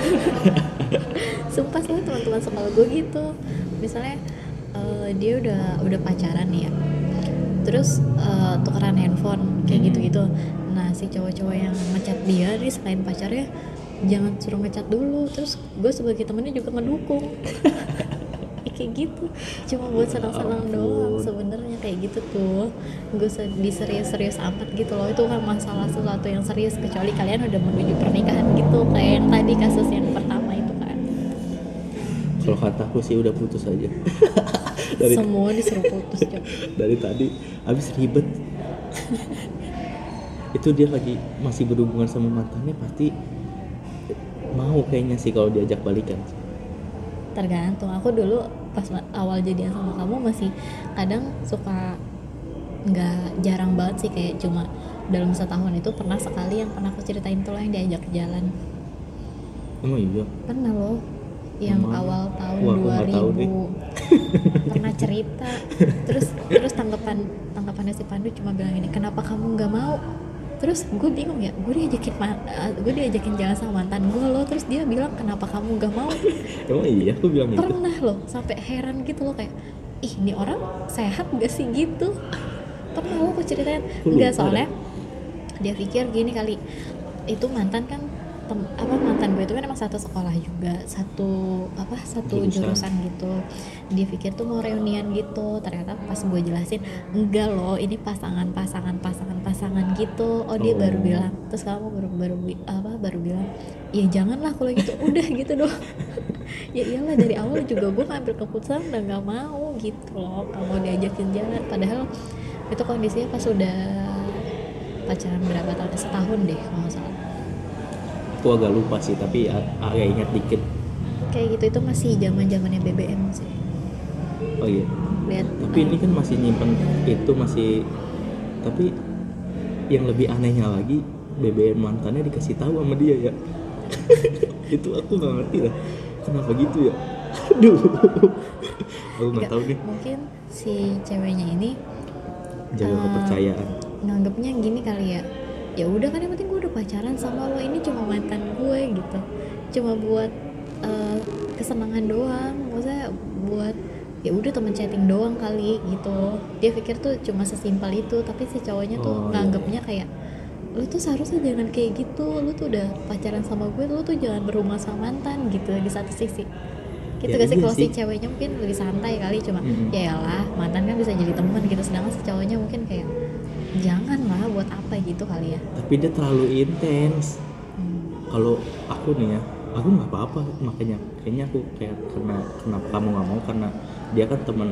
Sumpah sih teman-teman sekolah gue gitu. Misalnya eh, dia udah udah pacaran nih ya. Terus eh, tukeran handphone kayak Hmm. gitu-gitu. Nah si cowok-cowok yang ngechat dia nih selain pacarnya jangan suruh ngechat dulu. Terus gue sebagai temennya juga ngedukung. Ya, kayak gitu. Cuma buat senang-senang ampun. doang sebenarnya. Kayak gitu tuh. Gue diserius-serius amat gitu loh. Itu kan masalah sesuatu yang serius. Kecuali kalian udah menuju pernikahan gitu. Kayak yang tadi kasus yang pertama itu kan. Kalau kataku sih udah putus aja. Dari semua disuruh putus Cok. dari tadi abis ribet. Itu dia lagi masih berhubungan sama mantannya pasti mau kayaknya sih kalau diajak balikan. Tergantung. Aku dulu pas awal jadian sama kamu masih kadang suka nggak jarang banget sih kayak cuma dalam setahun itu pernah sekali yang pernah aku ceritain tuh loh yang diajak jalan. Emang iya? Pernah loh. Yang mana? awal tahun Wah, aku nggak tahu 2000 pernah cerita. Terus terus tanggapan tanggapannya si Pandu cuma bilang ini kenapa kamu nggak mau terus gue bingung ya gue diajakin ma- eh, gue diajakin jalan sama mantan gue loh. Terus dia bilang kenapa kamu nggak mau? Emang iya aku bilang gitu. Pernah loh sampai heran gitu loh kayak ih ini orang sehat gak sih? Gitu. Pernah loh aku ceritain enggak soalnya dia pikir gini kali itu mantan kan tem- apa mantan gue itu kan emang satu sekolah juga satu apa satu Jurusan. jurusan gitu. Dia pikir tuh mau reunian gitu ternyata pas gue jelasin enggak loh ini pasangan pasangan pasangan pasangan gitu. Oh dia Oh. baru bilang terus kamu baru baru apa baru bilang ya janganlah kalau gitu udah gitu doang. Ya iyalah dari awal juga gue ngambil keputusan udah nggak mau gitu loh mau diajakin jalan. Padahal itu kondisinya pas udah pacaran berapa tahun setahun deh kalau nggak salah aku agak lupa sih tapi a- agak ingat dikit. Kayak gitu itu masih zaman zamannya BBM sih. Oh iya. Lihat. Tapi ini kan masih nyimpen itu masih tapi yang lebih anehnya lagi BBM mantannya dikasih tahu sama dia ya. Itu aku nggak ngerti lah kenapa gitu ya? Aduh. Aku nggak tahu nih mungkin si ceweknya ini jaga Eh, kepercayaan. nganggapnya gini kali ya. Ya udah kan yang penting pacaran sama lo ini cuma mantan gue gitu. Cuma buat eh, kesenangan doang. Maksudnya buat ya udah temen chatting doang kali gitu. Dia pikir tuh cuma sesimpel itu tapi si cowoknya tuh Oh, iya. nganggapnya kayak lu tuh seharusnya jangan kayak gitu. Lu tuh udah pacaran sama gue lu tuh jangan berumah sama mantan gitu di satu sisi. Gitu Ya, gak sih? iya kalau si ceweknya mungkin lebih santai kali cuma Mhm. ya lah mantan kan bisa jadi teman gitu. Sedangkan si cowoknya mungkin kayak jangan lah buat apa gitu kali ya? Tapi dia terlalu intens. Hmm. kalau aku nih ya aku nggak apa-apa makanya kayaknya aku kayak karena kenapa kamu nggak mau karena dia kan teman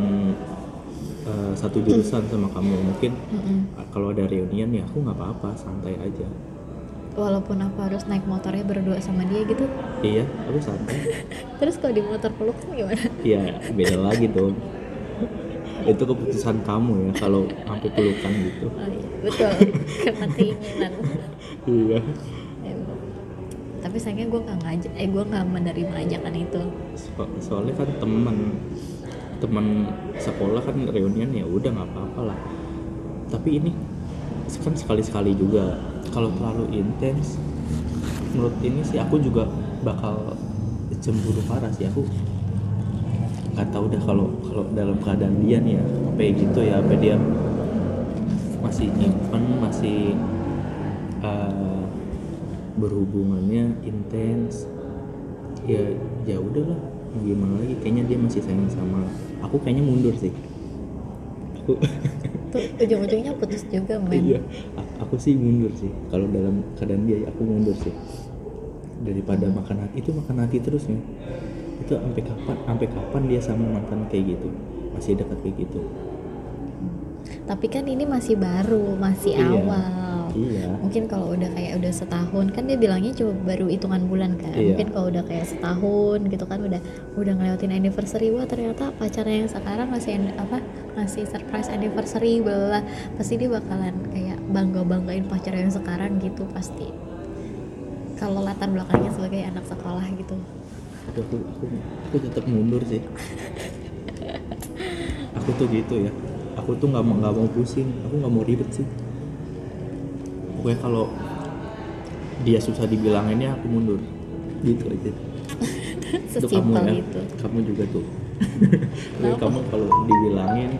eh, satu jurusan sama kamu. Mungkin eh, kalau ada reunian ya aku nggak apa-apa santai aja. Walaupun aku harus naik motornya berdua sama dia gitu. Iya aku santai. Terus kalau di motor peluk gimana? Iya beda lagi dong itu keputusan kamu ya kalau sampai pelukan gitu. Oh, iya. betul. Karena keinginan iya. Ya, tapi sayangnya gue nggak ngajak eh gue nggak menerima ajakan itu. So- soalnya kan teman teman sekolah kan reunian ya udah nggak apa-apa lah. Tapi ini kan sekali-sekali juga. Kalau terlalu intens menurut ini sih aku juga bakal cemburu parah sih. Aku nggak tahu dah kalau kalau dalam keadaan dia nih ya kayak gitu ya apa dia masih nyimpen masih eh, berhubungannya intens ya ya udahlah gimana lagi kayaknya dia masih sayang sama aku kayaknya mundur sih. Aku tuh ujung-ujungnya putus juga men. Iya aku sih mundur sih kalau dalam keadaan dia aku mundur sih. Daripada makan hati itu makan hati terus nih itu sampai kapan sampai kapan dia sama mantan kayak gitu? Masih dekat kayak gitu? Tapi kan ini masih baru masih Iya. awal. iya. Mungkin kalau udah kayak udah setahun kan dia bilangnya cuma baru hitungan bulan kan? Iya. mungkin kalau udah kayak setahun gitu kan udah udah ngelewatin anniversary wah ternyata pacarnya yang sekarang ngasih an- apa ngasih surprise anniversary bla pasti dia bakalan kayak bangga banggain pacar yang sekarang gitu pasti. Kalau latar belakangnya sebagai anak sekolah gitu aku aku aku, aku tetap mundur sih. Aku tuh gitu ya. Aku tuh nggak mau nggak mau pusing. Aku nggak mau ribet sih. Pokoknya kalau dia susah dibilanginnya aku mundur. Gitu aja. Itu kamu ya. itu. Kamu juga tuh. Kamu kalau dibilangin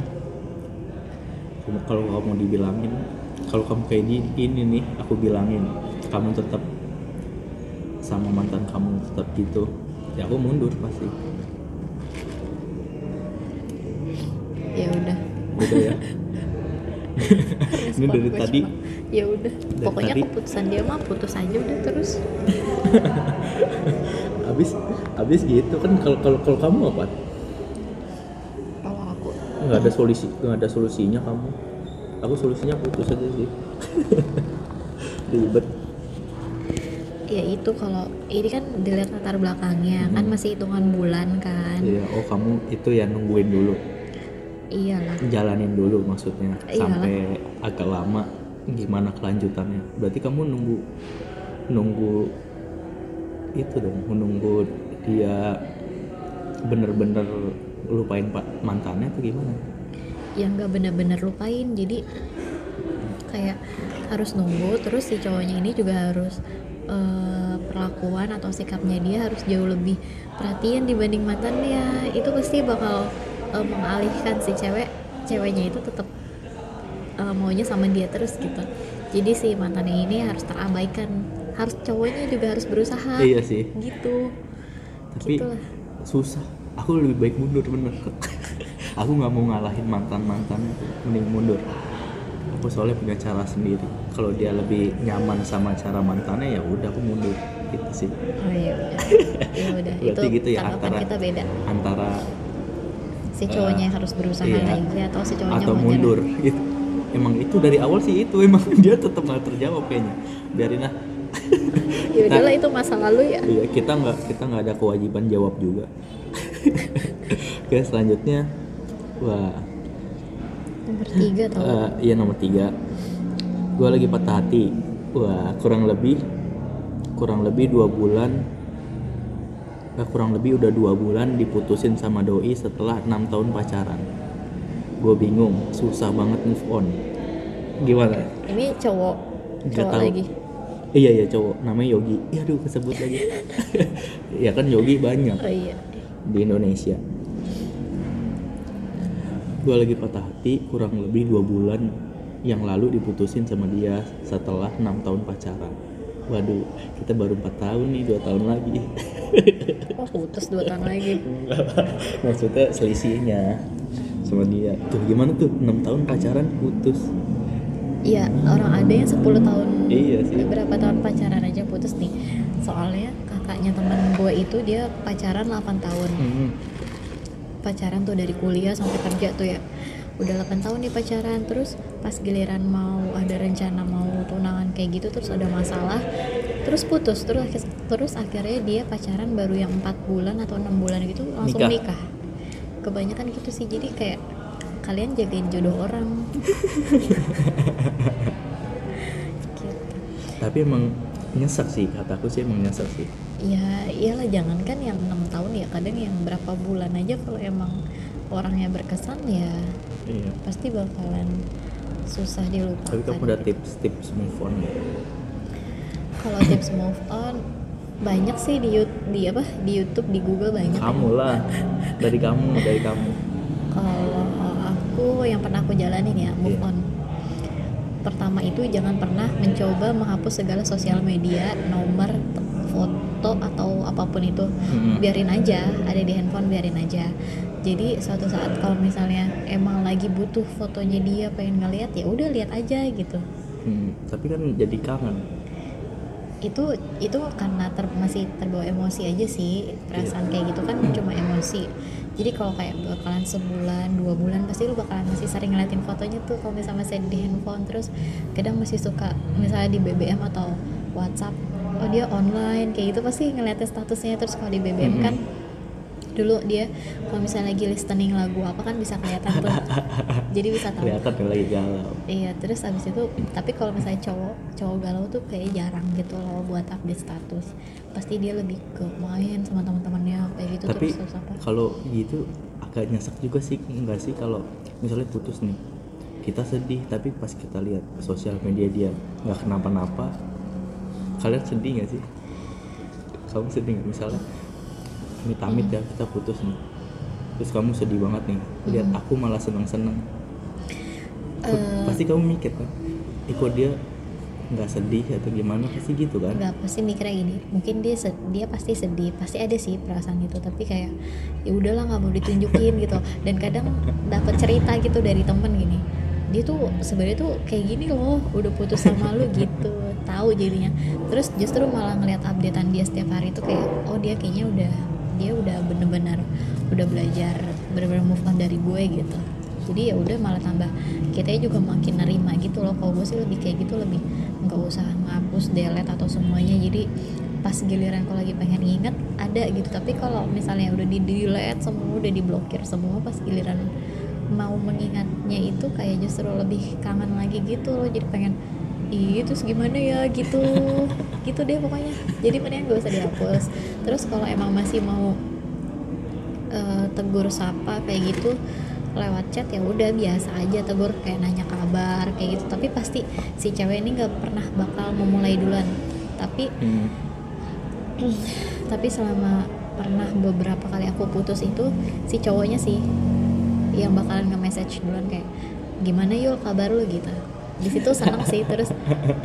kamu kalau kamu dibilangin kalau kamu kayak gini, ini nih aku bilangin. Kamu tetap sama mantan kamu tetap gitu ya aku mundur pasti. Ya udah. Udah ya? Ini dari tadi. Ya udah. Pokoknya tadi- keputusan dia mah putus aja udah terus. Habis habis gitu kan kalau kalau kalau kamu apa? Kalau aku. Nggak ada solusi nggak ada solusinya kamu. Aku solusinya putus aja sih. Ribet ya itu kalau ini kan dilihat latar belakangnya kan Hmm. masih hitungan bulan kan Iya, oh kamu itu ya nungguin dulu, iyalah jalanin dulu maksudnya Iyalah. sampai agak lama gimana kelanjutannya. Berarti kamu nunggu nunggu itu dong, menunggu dia bener-bener lupain pak mantannya atau gimana? yang nggak bener-bener lupain jadi kayak harus nunggu terus si cowoknya ini juga harus eh, perlakuan atau sikapnya dia harus jauh lebih perhatian dibanding mantannya itu pasti bakal eh, mengalihkan si cewek ceweknya itu tetap eh, maunya sama dia terus gitu jadi si mantannya ini harus terabaikan harus cowoknya juga harus berusaha Iya sih, gitu tapi Gitulah. susah. Aku lebih baik mundur bener. aku nggak mau ngalahin mantan mantan, mending mundur. Aku soalnya punya cara sendiri. Kalau dia lebih nyaman sama cara mantannya ya udah aku mundur. gitu sih. Oh iya udah ya udah itu gitu ya, antara- kita beda. antara si cowoknya yang harus berusaha iya. lagi atau si cowoknya atau mau mundur. Nyerah. gitu. Emang itu dari awal sih itu. Emang dia tetap nggak terjawab kayaknya. Biarin lah. Ya udahlah itu masa lalu ya. Iya kita nggak kita nggak ada kewajiban jawab juga. Oke selanjutnya. Wah nomor tiga tau. Eh, iya nomor tiga. Gue lagi patah hati. Wah kurang lebih kurang lebih dua bulan eh, kurang lebih udah dua bulan diputusin sama doi setelah enam tahun pacaran. Gue bingung susah banget move on. Gimana? Ini cowok Nggak cowok tahu. lagi. Iya iya cowok. Namanya Yogi. Iya aduh kesebut lagi. Ya kan Yogi banyak oh iya. di Indonesia gue lagi patah hati kurang lebih dua bulan yang lalu diputusin sama dia setelah enam tahun pacaran. Waduh kita baru empat tahun nih dua tahun lagi. Oh putus dua tahun lagi. Maksudnya selisihnya sama dia. Tuh gimana tuh? Enam tahun pacaran putus. Iya orang ada yang 10 tahun. Iya sih. Berapa tahun pacaran aja putus nih. Soalnya kakaknya teman gue itu dia pacaran 8 tahun. Hmm, pacaran tuh dari kuliah sampai kerja tuh ya udah 8 tahun nih pacaran terus pas giliran mau ada rencana mau tunangan kayak gitu terus ada masalah terus putus terus terus akhirnya dia pacaran baru yang empat bulan atau enam bulan gitu langsung Nikah. nikah. kebanyakan gitu sih jadi kayak kalian jagain jodoh orang gitu. tapi emang nyesek sih kataku sih emang nyesek sih ya iyalah jangankan yang enam tahun ya kadang yang berapa bulan aja kalau emang orangnya berkesan ya iya. pasti bakalan susah dilupakan. Tapi kamu ada tips-tips move on ya kalau tips move on banyak sih di di apa? Di YouTube di Google banyak. Kamu lah. Dari kamu dari kamu. Kalau aku yang pernah aku jalanin ya move Iya. on. Pertama itu jangan pernah mencoba menghapus segala sosial media nomor foto atau apa pun itu Mm-mm. biarin aja ada di handphone biarin aja. Jadi suatu saat kalau misalnya emang lagi butuh fotonya dia pengen ngeliat ya udah lihat aja gitu. Hmm, tapi kan jadi kangen. Itu itu karena ter- masih terbawa emosi aja sih perasaan kayak gitu kan cuma emosi. Jadi kalau kayak bakalan sebulan dua bulan pasti lu bakalan masih sering ngeliatin fotonya tuh. Kalau misalnya masih di handphone terus kadang masih suka misalnya di BBM atau WhatsApp oh dia online. Kayak gitu pasti ngeliatin statusnya. Terus kalau di BBM kan dulu dia kalau misalnya lagi listening lagu apa kan bisa kelihatan tuh. Jadi bisa tahu. Kelihatan lagi galau. Iya, terus abis itu, tapi kalau misalnya cowok, cowok galau tuh kayak jarang gitu loh buat update status. Pasti dia lebih ke main sama teman-temannya kayak gitu tapi terus terus apa? kalau gitu agak nyesek juga sih enggak sih? Kalau misalnya putus nih kita sedih tapi pas kita lihat sosial media dia nggak kenapa-napa kalian sedih nggak sih? Kamu sedih nggak? Misalnya amit-amit ya kita putus nih. Terus kamu sedih banget nih lihat Hmm. aku malah seneng-seneng. Eh, pasti kamu mikir kan eh kok dia nggak sedih atau gimana? Pasti gitu kan. Nggak pasti mikirnya gini, mungkin dia dia pasti sedih, pasti ada sih perasaan gitu, tapi kayak ya udahlah nggak mau ditunjukin gitu. Dan kadang dapat cerita gitu dari temen gini, dia tuh sebenarnya tuh kayak gini loh, udah putus sama lu gitu, tahu jadinya. Terus justru malah ngeliat updatean dia setiap hari tuh kayak, oh dia kayaknya udah dia udah bener-bener udah belajar bener-bener move on dari gue gitu. Jadi ya udah malah tambah kita juga makin nerima gitu loh. Kalau gue sih lebih kayak gitu lebih nggak usah ngapus delete atau semuanya. Jadi pas giliran kalau lagi pengen inget ada gitu. Tapi kalau misalnya udah di delete semua udah diblokir semua pas giliran mau mengingatnya itu kayak justru lebih kangen lagi gitu loh. Jadi pengen ih terus gimana ya gitu. Gitu deh pokoknya. Jadi mendingan gak usah dihapus. Terus kalau emang masih mau eh, tegur sapa kayak gitu lewat chat ya udah biasa aja tegur. Kayak nanya kabar kayak gitu. Tapi pasti si cewek ini nggak pernah bakal memulai duluan. Tapi Hmm. tapi selama pernah beberapa kali aku putus itu si cowoknya sih yang bakalan nge-message duluan kayak gimana yul kabar lu? Gitu di situ senang sih terus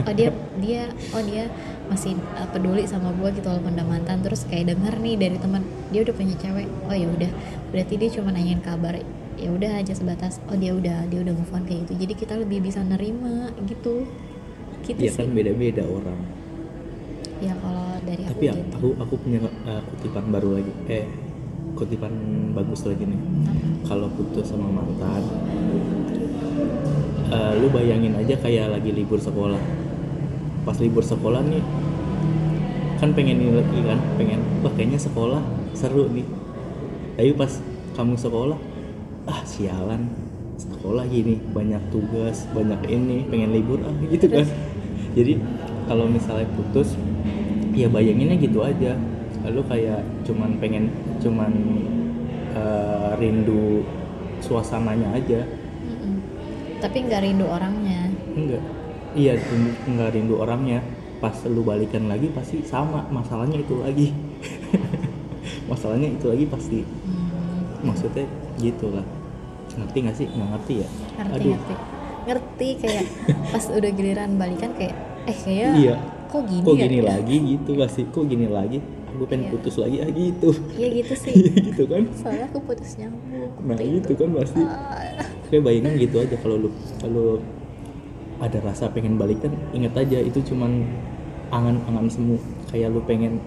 oh dia dia oh dia masih uh, peduli sama gue gitu walaupun udah mantan terus kayak denger nih dari teman dia udah punya cewek. Oh ya udah. Berarti dia cuma nanyain kabar ya udah aja sebatas oh dia udah dia udah move on kayak gitu. Jadi kita lebih bisa nerima gitu. Gitu ya sih. kan beda-beda orang. Ya kalau dari aku tapi ya, gitu. aku aku punya uh, kutipan baru lagi. Eh kutipan bagus lagi nih. Kalau putus sama mantan uh, lu bayangin aja kayak lagi libur sekolah. Pas libur sekolah nih kan pengen lagi kan pengen wah kayaknya sekolah seru nih. Tapi pas kamu sekolah ah sialan sekolah gini banyak tugas banyak ini pengen libur ah gitu kan. Jadi kalau misalnya putus ya bayanginnya gitu aja. Lalu kayak cuman pengen cuman uh, rindu suasananya aja. Tapi nggak rindu orangnya. Enggak. Iya enggak rindu orangnya. Pas lu balikan lagi pasti sama. Masalahnya itu lagi. Masalahnya itu lagi pasti. Hmm, maksudnya gitulah. Ngerti nggak sih? Nggak ngerti ya? Ngerti ngerti. Ngerti kayak pas udah giliran balikan kayak eh kayak iya. kok gini kok ya? gini lagi gitu pasti. Kok gini lagi aku pengen Iya. putus lagi ah gitu. Iya gitu sih. Iya gitu kan. Soalnya aku putus nyambung. Nah itu kan pasti. Ah, kayak bayangin gitu aja kalau lu kalau ada rasa pengen balikan inget aja itu cuman angan-angan semu. Kayak lu pengen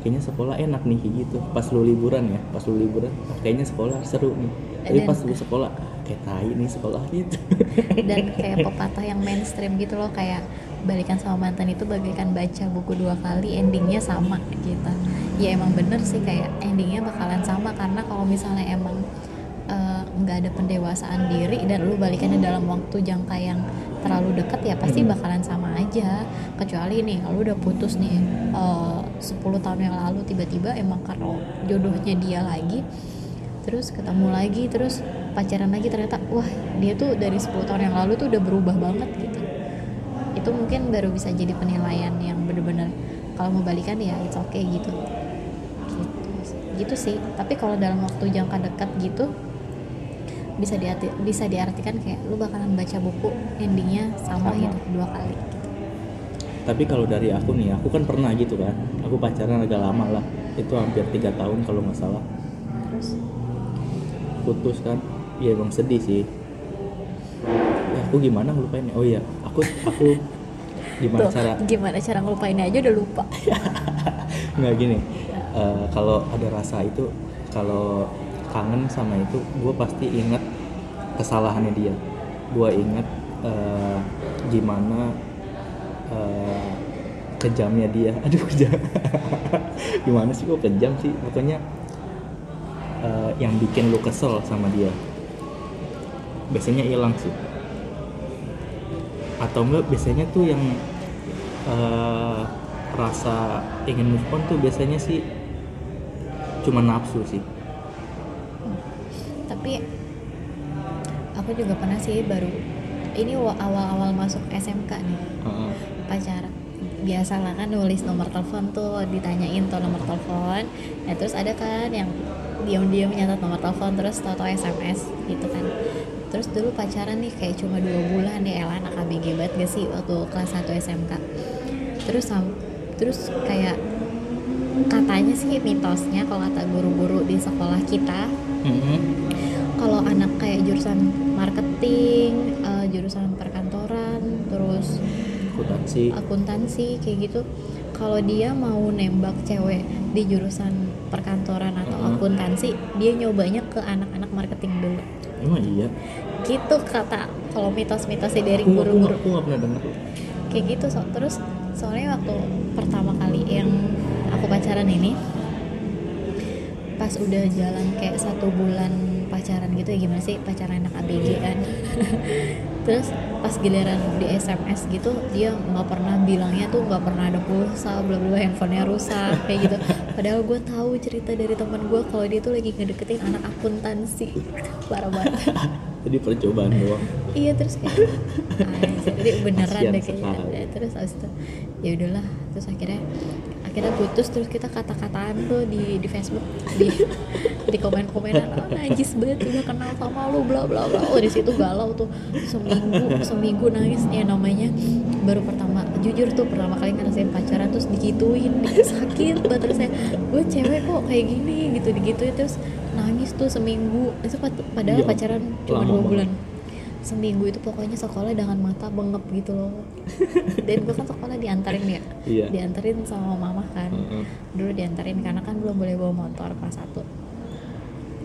kayaknya sekolah enak nih kayak gitu. Pas lu liburan ya pas lu liburan "Ah, kayaknya sekolah seru nih. Tapi Dan- pas lu sekolah "Ah, kayak tai nih sekolah gitu. Dan kayak pepatah yang mainstream gitu loh kayak balikan sama mantan itu bagaikan baca buku dua kali endingnya sama gitu. Ya emang bener sih kayak endingnya bakalan sama karena kalau misalnya emang eh, nggak ada pendewasaan diri dan lu balikannya dalam waktu jangka yang terlalu dekat ya pasti bakalan sama aja. Kecuali nih kalau udah putus nih eh, 10 tahun yang lalu tiba-tiba emang karena jodohnya dia lagi terus ketemu lagi terus pacaran lagi ternyata wah dia tuh dari 10 tahun yang lalu tuh udah berubah banget gitu itu mungkin baru bisa jadi penilaian yang bener-bener kalau mau balikan ya it's okay gitu. Gitu gitu sih. Tapi kalau dalam waktu jangka dekat gitu bisa diarti bisa diartikan kayak lu bakalan baca buku endingnya sama, Sama. gitu dua kali. Gitu. tapi kalau dari aku nih aku kan pernah gitu kan. Aku pacaran agak lama lah. Itu hampir tiga tahun kalau nggak salah. Terus? Putus kan. Ya emang sedih sih. Ya aku gimana ngelupainnya? Oh iya aku aku gimana tuh cara gimana cara ngelupainnya aja udah lupa. Nggak gini. Eh, kalau ada rasa itu kalau kangen sama itu gue pasti ingat kesalahannya dia. Gue ingat eh, gimana eh, kejamnya dia. Aduh kejam. Gimana sih kok kejam sih? Pokoknya eh, yang bikin lu kesel sama dia biasanya hilang sih atau enggak biasanya tuh yang eh, rasa ingin move on tuh biasanya sih cuma nafsu sih. Tapi aku juga pernah sih baru ini wa- awal-awal masuk SMK nih Heeh. pacaran biasalah kan nulis nomor telepon tuh ditanyain tuh nomor telepon. Nah terus ada kan yang diam-diam nyatat nomor telepon terus tau SMS gitu kan terus dulu pacaran nih kayak cuma dua bulan ya elah anak ABG banget gak sih waktu kelas 1 SMK terus terus kayak katanya sih mitosnya kalau kata guru-guru di sekolah kita Mm-mm. kalau anak kayak jurusan marketing, eh, jurusan perkantoran, terus akuntansi akuntansi kayak gitu, kalau dia mau nembak cewek di jurusan perkantoran atau Mhm. akuntansi, dia nyobanya ke anak-anak marketing dulu. Emang iya? Gitu kata kalau mitos-mitosnya dari aku aku nggak guru-guru aku nggak pernah dengar kayak gitu so terus soalnya waktu pertama kali yang aku pacaran ini pas udah jalan kayak satu bulan pacaran gitu ya gimana sih pacaran anak ABG kan? Terus pas giliran di SMS gitu dia nggak pernah bilangnya tuh nggak pernah ada pulsa bla bla handphonenya rusak kayak gitu. Padahal gue tahu cerita dari teman gue kalau dia tuh lagi ngedeketin anak akuntansi. Parah banget. Jadi percobaan doang. Iya terus kayak anjir, jadi beneran Kasian deh kayaknya. Ya, terus abis itu ya udahlah. Terus akhirnya akhirnya putus terus kita kata-kataan tuh di di Facebook di di komen-komenan oh, najis banget udah kenal sama lu bla bla bla. Oh di situ galau tuh. Seminggu seminggu nangis. Ya namanya baru pertama jujur tuh pertama kali ngerasain pacaran terus digituin sakit banget terus saya gue cewek kok kayak gini? Gitu digituin terus nangis tuh seminggu. Itu pad- padahal Ya, pacaran cuma dua banget. Seminggu itu pokoknya sekolah dengan mata bengep gitu loh. Dan gue kan sekolah diantarin ya. Iya. diantarin sama mama kan. Heeh. dulu diantarin karena kan belum boleh bawa motor kelas satu.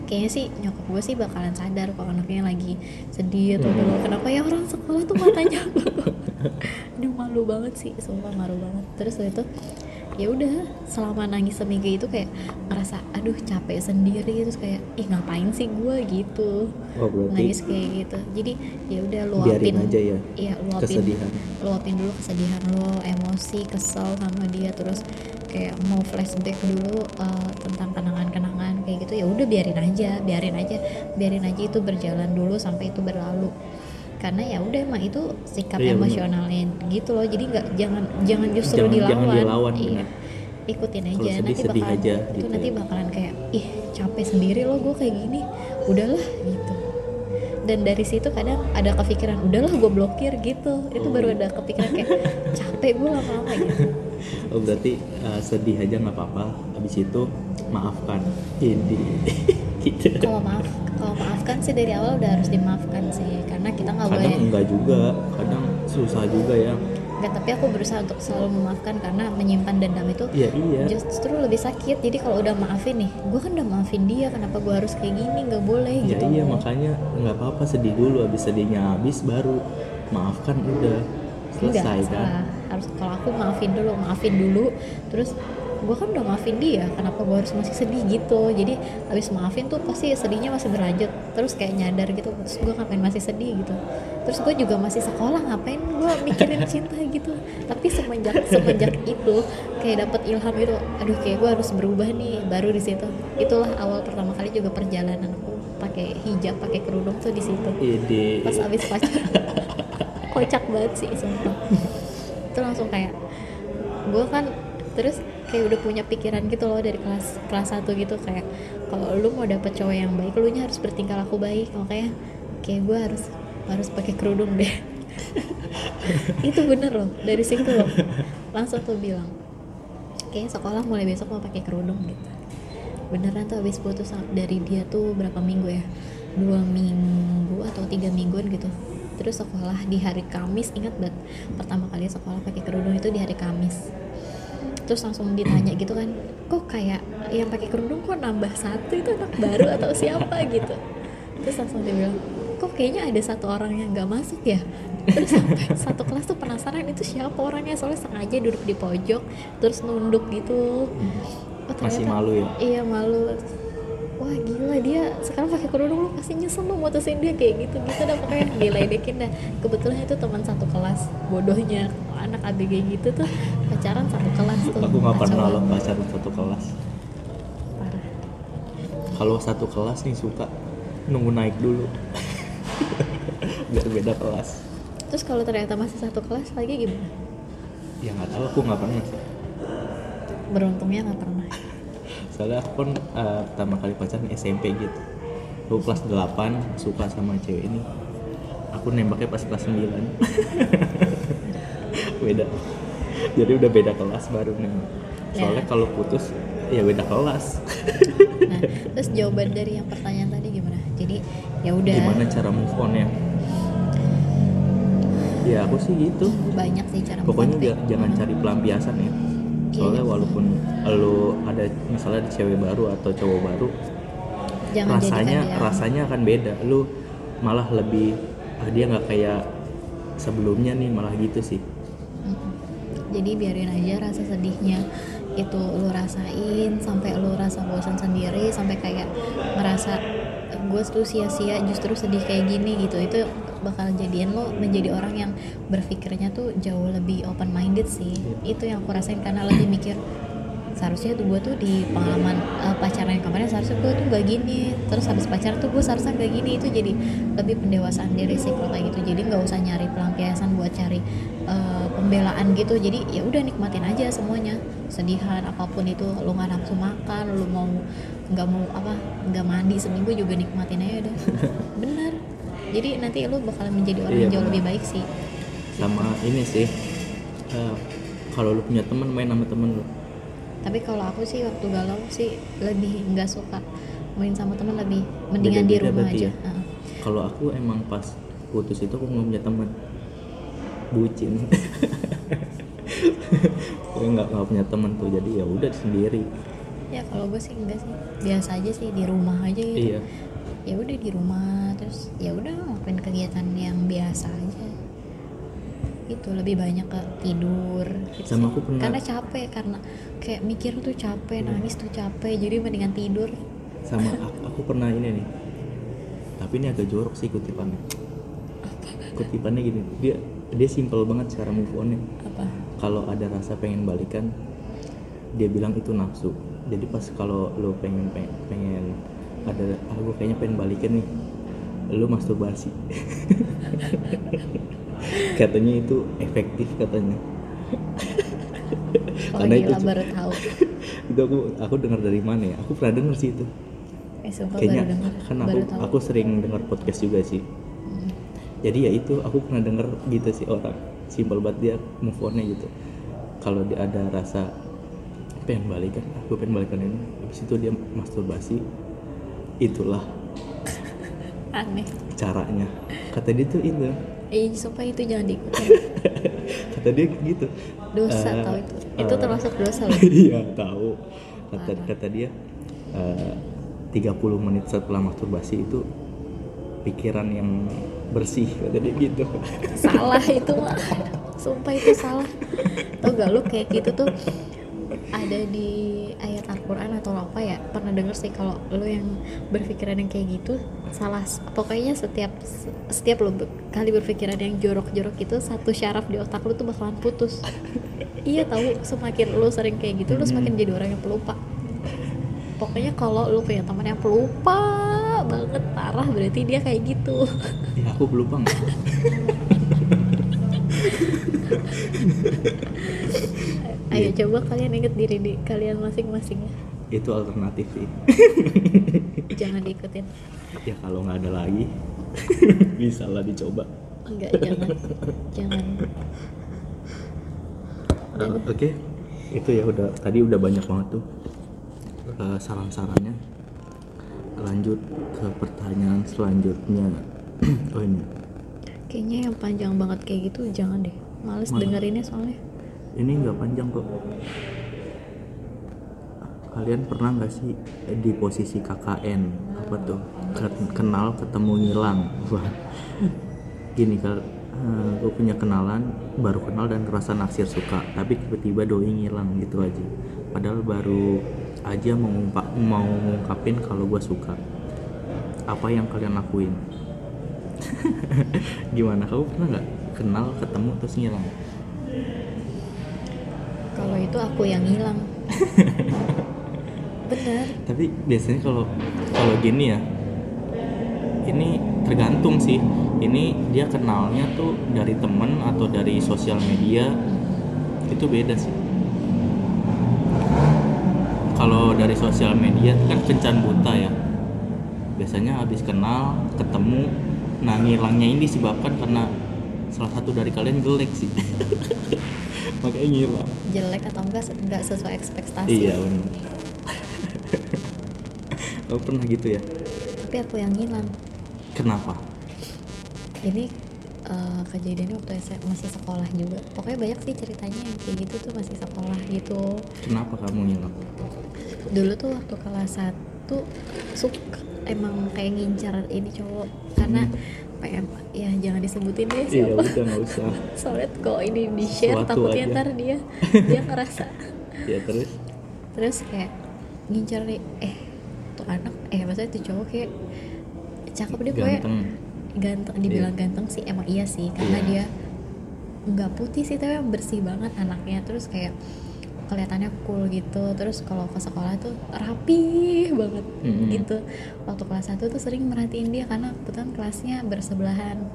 Kayaknya sih nyokap gue sih bakalan sadar kalau anaknya lagi sedih atau dulu kenapa ya orang sekolah tuh matanya? Aduh malu banget sih. Sumpah malu banget. Terus itu ya udah selama nangis seminggu itu kayak ngerasa aduh capek sendiri terus kayak ih ngapain sih gue gitu. Oh berarti nangis kayak gitu. Jadi ya udah luapin aja ya iya luapin kesedihan. luapin dulu kesedihan lo emosi kesel sama dia terus kayak mau flashback dulu uh, tentang kenangan-kenangan kayak gitu ya udah biarin aja biarin aja biarin aja itu berjalan dulu sampai itu berlalu karena ya udah emang itu sikap Iya, bener. emosionalnya gitu loh jadi nggak jangan jangan justru Jangan- dilawan, jangan dilawan, iya bener. ikutin aja sedih, nanti sedih bakalan aja, itu gitu nanti ya. bakalan kayak ih capek sendiri loh gue kayak gini udahlah gitu dan dari situ kadang ada kepikiran udahlah gue blokir gitu itu Oh. baru ada kepikiran kayak capek gue lama-lama gitu Oh berarti uh, sedih aja nggak apa-apa. Habis itu maafkan. Ini gitu. kalau maaf kalau maafkan sih dari awal udah harus dimaafkan sih karena kita nggak Kadang boleh enggak juga, kadang susah juga ya. nggak tapi aku berusaha untuk selalu memaafkan karena menyimpan dendam itu Iya iya. justru lebih sakit jadi kalau udah maafin nih gue kan udah maafin dia kenapa gue harus kayak gini nggak boleh Ya gitu iya loh. makanya nggak apa-apa sedih dulu. Habis sedihnya habis baru maafkan udah selesai Enggak, kan. salah. harus kalau aku maafin dulu maafin dulu terus gue kan udah maafin dia kenapa gue harus masih sedih gitu? Jadi habis maafin tuh pasti sedihnya masih berlanjut terus kayak nyadar gitu terus gue ngapain masih sedih gitu? Terus gue juga masih sekolah ngapain gue mikirin cinta gitu? Tapi semenjak semenjak itu kayak dapet ilham gitu aduh kayak gue harus berubah nih baru di situ. Itulah awal pertama kali juga perjalanan aku pakai hijab pakai kerudung tuh di situ. Pas abis pacaran kocak banget sih sumpah. Itu langsung kayak gue kan terus kayak udah punya pikiran gitu loh dari kelas kelas 1 gitu kayak kalau lu mau dapet cowok yang baik lu harus bertingkah laku baik makanya kayak gue harus harus pakai kerudung deh. Itu bener loh dari situ loh. Langsung tuh bilang kayak sekolah mulai besok mau pakai kerudung gitu. Beneran tuh habis putus dari dia tuh berapa minggu ya? Dua minggu atau tiga mingguan gitu. Terus sekolah di hari Kamis ingat banget pertama kali sekolah pakai kerudung itu di hari Kamis terus langsung ditanya gitu kan kok kayak yang pakai kerudung kok nambah satu? Itu anak baru atau siapa? gitu. Terus langsung dia bilang kok kayaknya ada satu orang yang nggak masuk ya? Terus sampai satu kelas tuh penasaran itu siapa orangnya? Soalnya sengaja duduk di pojok terus nunduk gitu. Oh, Masih ternyata- malu ya? iya malu wah gila dia sekarang pakai kerudung lu pasti nyesel lu mutusin dia kayak gitu gitu dah pokoknya diledekin dah kebetulan itu teman satu kelas bodohnya anak ABG gitu tuh pacaran satu kelas tuh Aku nggak pernah banget. pacaran satu kelas. parah Kalau satu kelas nih suka nunggu naik dulu. Biar beda kelas. terus kalau ternyata masih satu kelas lagi gimana Ya nggak tahu aku nggak pernah sih. beruntungnya nggak pernah Soalnya aku kan eh, pertama kali pacaran SMP gitu. Aku kelas 8 suka sama cewek ini. Aku nembaknya pas kelas 9. beda. Jadi udah beda kelas baru nembak. Soalnya Ya. kalau putus ya beda kelas. nah terus jawaban dari yang pertanyaan tadi gimana jadi ya udah Gimana cara move on ya? Ya aku sih gitu. banyak sih cara Pokoknya move on, ja- jangan tapi- cari pelampiasan ya. Soalnya Iya. walaupun lu ada misalnya ada cewek baru atau cowok baru, jangan rasanya rasanya akan beda. Lu malah lebih ah dia nggak kayak sebelumnya nih malah gitu sih. Jadi biarin aja rasa sedihnya itu lu rasain sampai lu rasa bosan sendiri sampai kayak ngerasa gue tuh sia-sia justru sedih kayak gini gitu itu bakal jadiin lo menjadi orang yang berpikirnya tuh jauh lebih open minded sih itu yang aku rasain karena lebih mikir seharusnya tuh gue tuh di pengalaman eh, pacaran yang kemarin seharusnya gue tuh gak gini terus habis pacaran tuh gue seharusnya gak gini. Itu jadi lebih pendewasaan diri sih kalau kayak gitu. Jadi nggak usah nyari pelampiasan buat cari eh, pembelaan gitu. Jadi ya udah nikmatin aja semuanya sedihan apa pun itu lu nggak nafsu makan lu mau nggak mau apa nggak mandi seminggu juga nikmatin aja udah. Bener jadi nanti lu bakal menjadi orang Iya, yang jauh bener. lebih baik sih Sama ini sih eh, kalau lu punya teman main sama temen lu. tapi kalau aku sih waktu galau sih lebih nggak suka main sama teman lebih mendingan di Beda-beda rumah berarti aja ya? Heeh. Kalau aku emang pas putus itu aku nggak punya teman bucin gue nggak nggak punya teman tuh jadi ya udah sendiri ya kalau gue sih enggak sih biasa aja sih di rumah aja gitu iya ya udah di rumah terus ya udah ngelakuin kegiatan yang biasa aja. Itu lebih banyak ke tidur gitu Sama sih. aku pernah- karena capek karena kayak mikir tuh capek nangis tuh capek jadi mendingan tidur. Sama aku, aku pernah ini nih. Tapi ini agak jorok sih kutipannya. Kutipannya gini dia dia simpel banget cara move on apa? Kalau ada rasa pengen balikan dia bilang itu nafsu. Jadi pas kalau lo pengen pengen, pengen ada ah gue kayaknya pengen balikan nih. Lo masturbasi. Katanya itu efektif katanya. Kalau Karena itu gila cu- baru tahu. Itu aku aku dengar dari mana ya? Aku pernah denger sih itu. Eh kayaknya baru dengar. kan aku baru tahu. aku sering dengar podcast juga sih. Hmm. jadi ya itu aku pernah denger gitu sih orang. Simpel banget dia move onnya gitu. Kalau dia ada rasa pengen balikan aku pengen balikan ini. Habis itu dia masturbasi itulah. Aneh. Caranya. Kata dia tuh itu. Eh sumpah itu jangan diikutin. Kata dia gitu. Dosa Eh, tau itu. Itu eh, termasuk dosa loh. Iya tahu kata Parah. kata dia eh, 30 menit setelah masturbasi itu pikiran yang bersih kata dia gitu. Salah itu mah. Sumpah itu salah. Tau gak lu kayak gitu tuh ada di ayat Al-Quran atau apa ya pernah denger sih kalau lu yang berpikiran yang kayak gitu salah pokoknya setiap setiap be- kali berpikiran yang jorok-jorok itu satu syaraf di otak lu tuh bakalan putus. Iya tahu semakin lu sering kayak gitu lu semakin jadi orang yang pelupa. Pokoknya kalau lu punya teman yang pelupa banget parah berarti dia kayak gitu. Ya aku lupa nggak Ayo coba kalian inget diri di kalian masing-masing ya. itu alternatif sih Jangan diikutin. ya kalau nggak ada lagi bisa lah dicoba Enggak, jangan. jangan. Eh, oke itu ya udah tadi udah banyak banget tuh eh, saran-sarannya lanjut ke pertanyaan selanjutnya oh ini Kayaknya yang panjang banget kayak gitu jangan deh. Males Mana? dengerinnya soalnya. Ini nggak panjang kok. Kalian pernah nggak sih di posisi KKN apa tuh? Ken- kenal ketemu ngilang. Wah. Gini kal gue punya kenalan baru kenal dan ngerasa naksir suka. Tapi tiba-tiba doi ngilang gitu aja. Padahal baru aja mau mau ngungkapin kalau gue suka. Apa yang kalian lakuin? Gimana? Kamu pernah nggak kenal ketemu terus ngilang Kalau itu aku yang hilang. Bener. tapi biasanya kalau kalau gini ya ini tergantung sih ini dia kenalnya tuh dari temen atau dari sosial media itu beda sih kalau dari sosial media kan kencan buta ya biasanya habis kenal ketemu nah ngilangnya ini disebabkan karena salah satu dari kalian jelek sih makanya ngilang Jelek atau enggak enggak sesuai ekspektasi. iya benar Kamu pernah gitu ya Tapi aku yang hilang. kenapa Ini eh, kejadiannya waktu masih sekolah juga. Pokoknya banyak sih ceritanya yang kayak gitu tuh masih sekolah gitu. kenapa kamu ngilang dulu tuh waktu kelas 1 suka emang kayak ngincar ini cowok. Karena PM ya jangan disebutin deh iya siapa. udah nggak usah. Soalnya kok ini di share Suatu takutnya aja. ntar dia dia ngerasa. Ya terus? Terus kayak ngincar nih eh tuh anak eh maksudnya tuh cowok kayak cakep deh pokoknya. Ganteng. Ganteng dibilang ganteng sih emang iya sih karena Iya. dia nggak putih sih tapi bersih banget anaknya. Terus kayak kelihatannya cool gitu. Terus kalau ke sekolah tuh rapi banget Mm-mm. gitu. Waktu kelas 1 tuh sering merhatiin dia karena kebetulan kelasnya bersebelahan.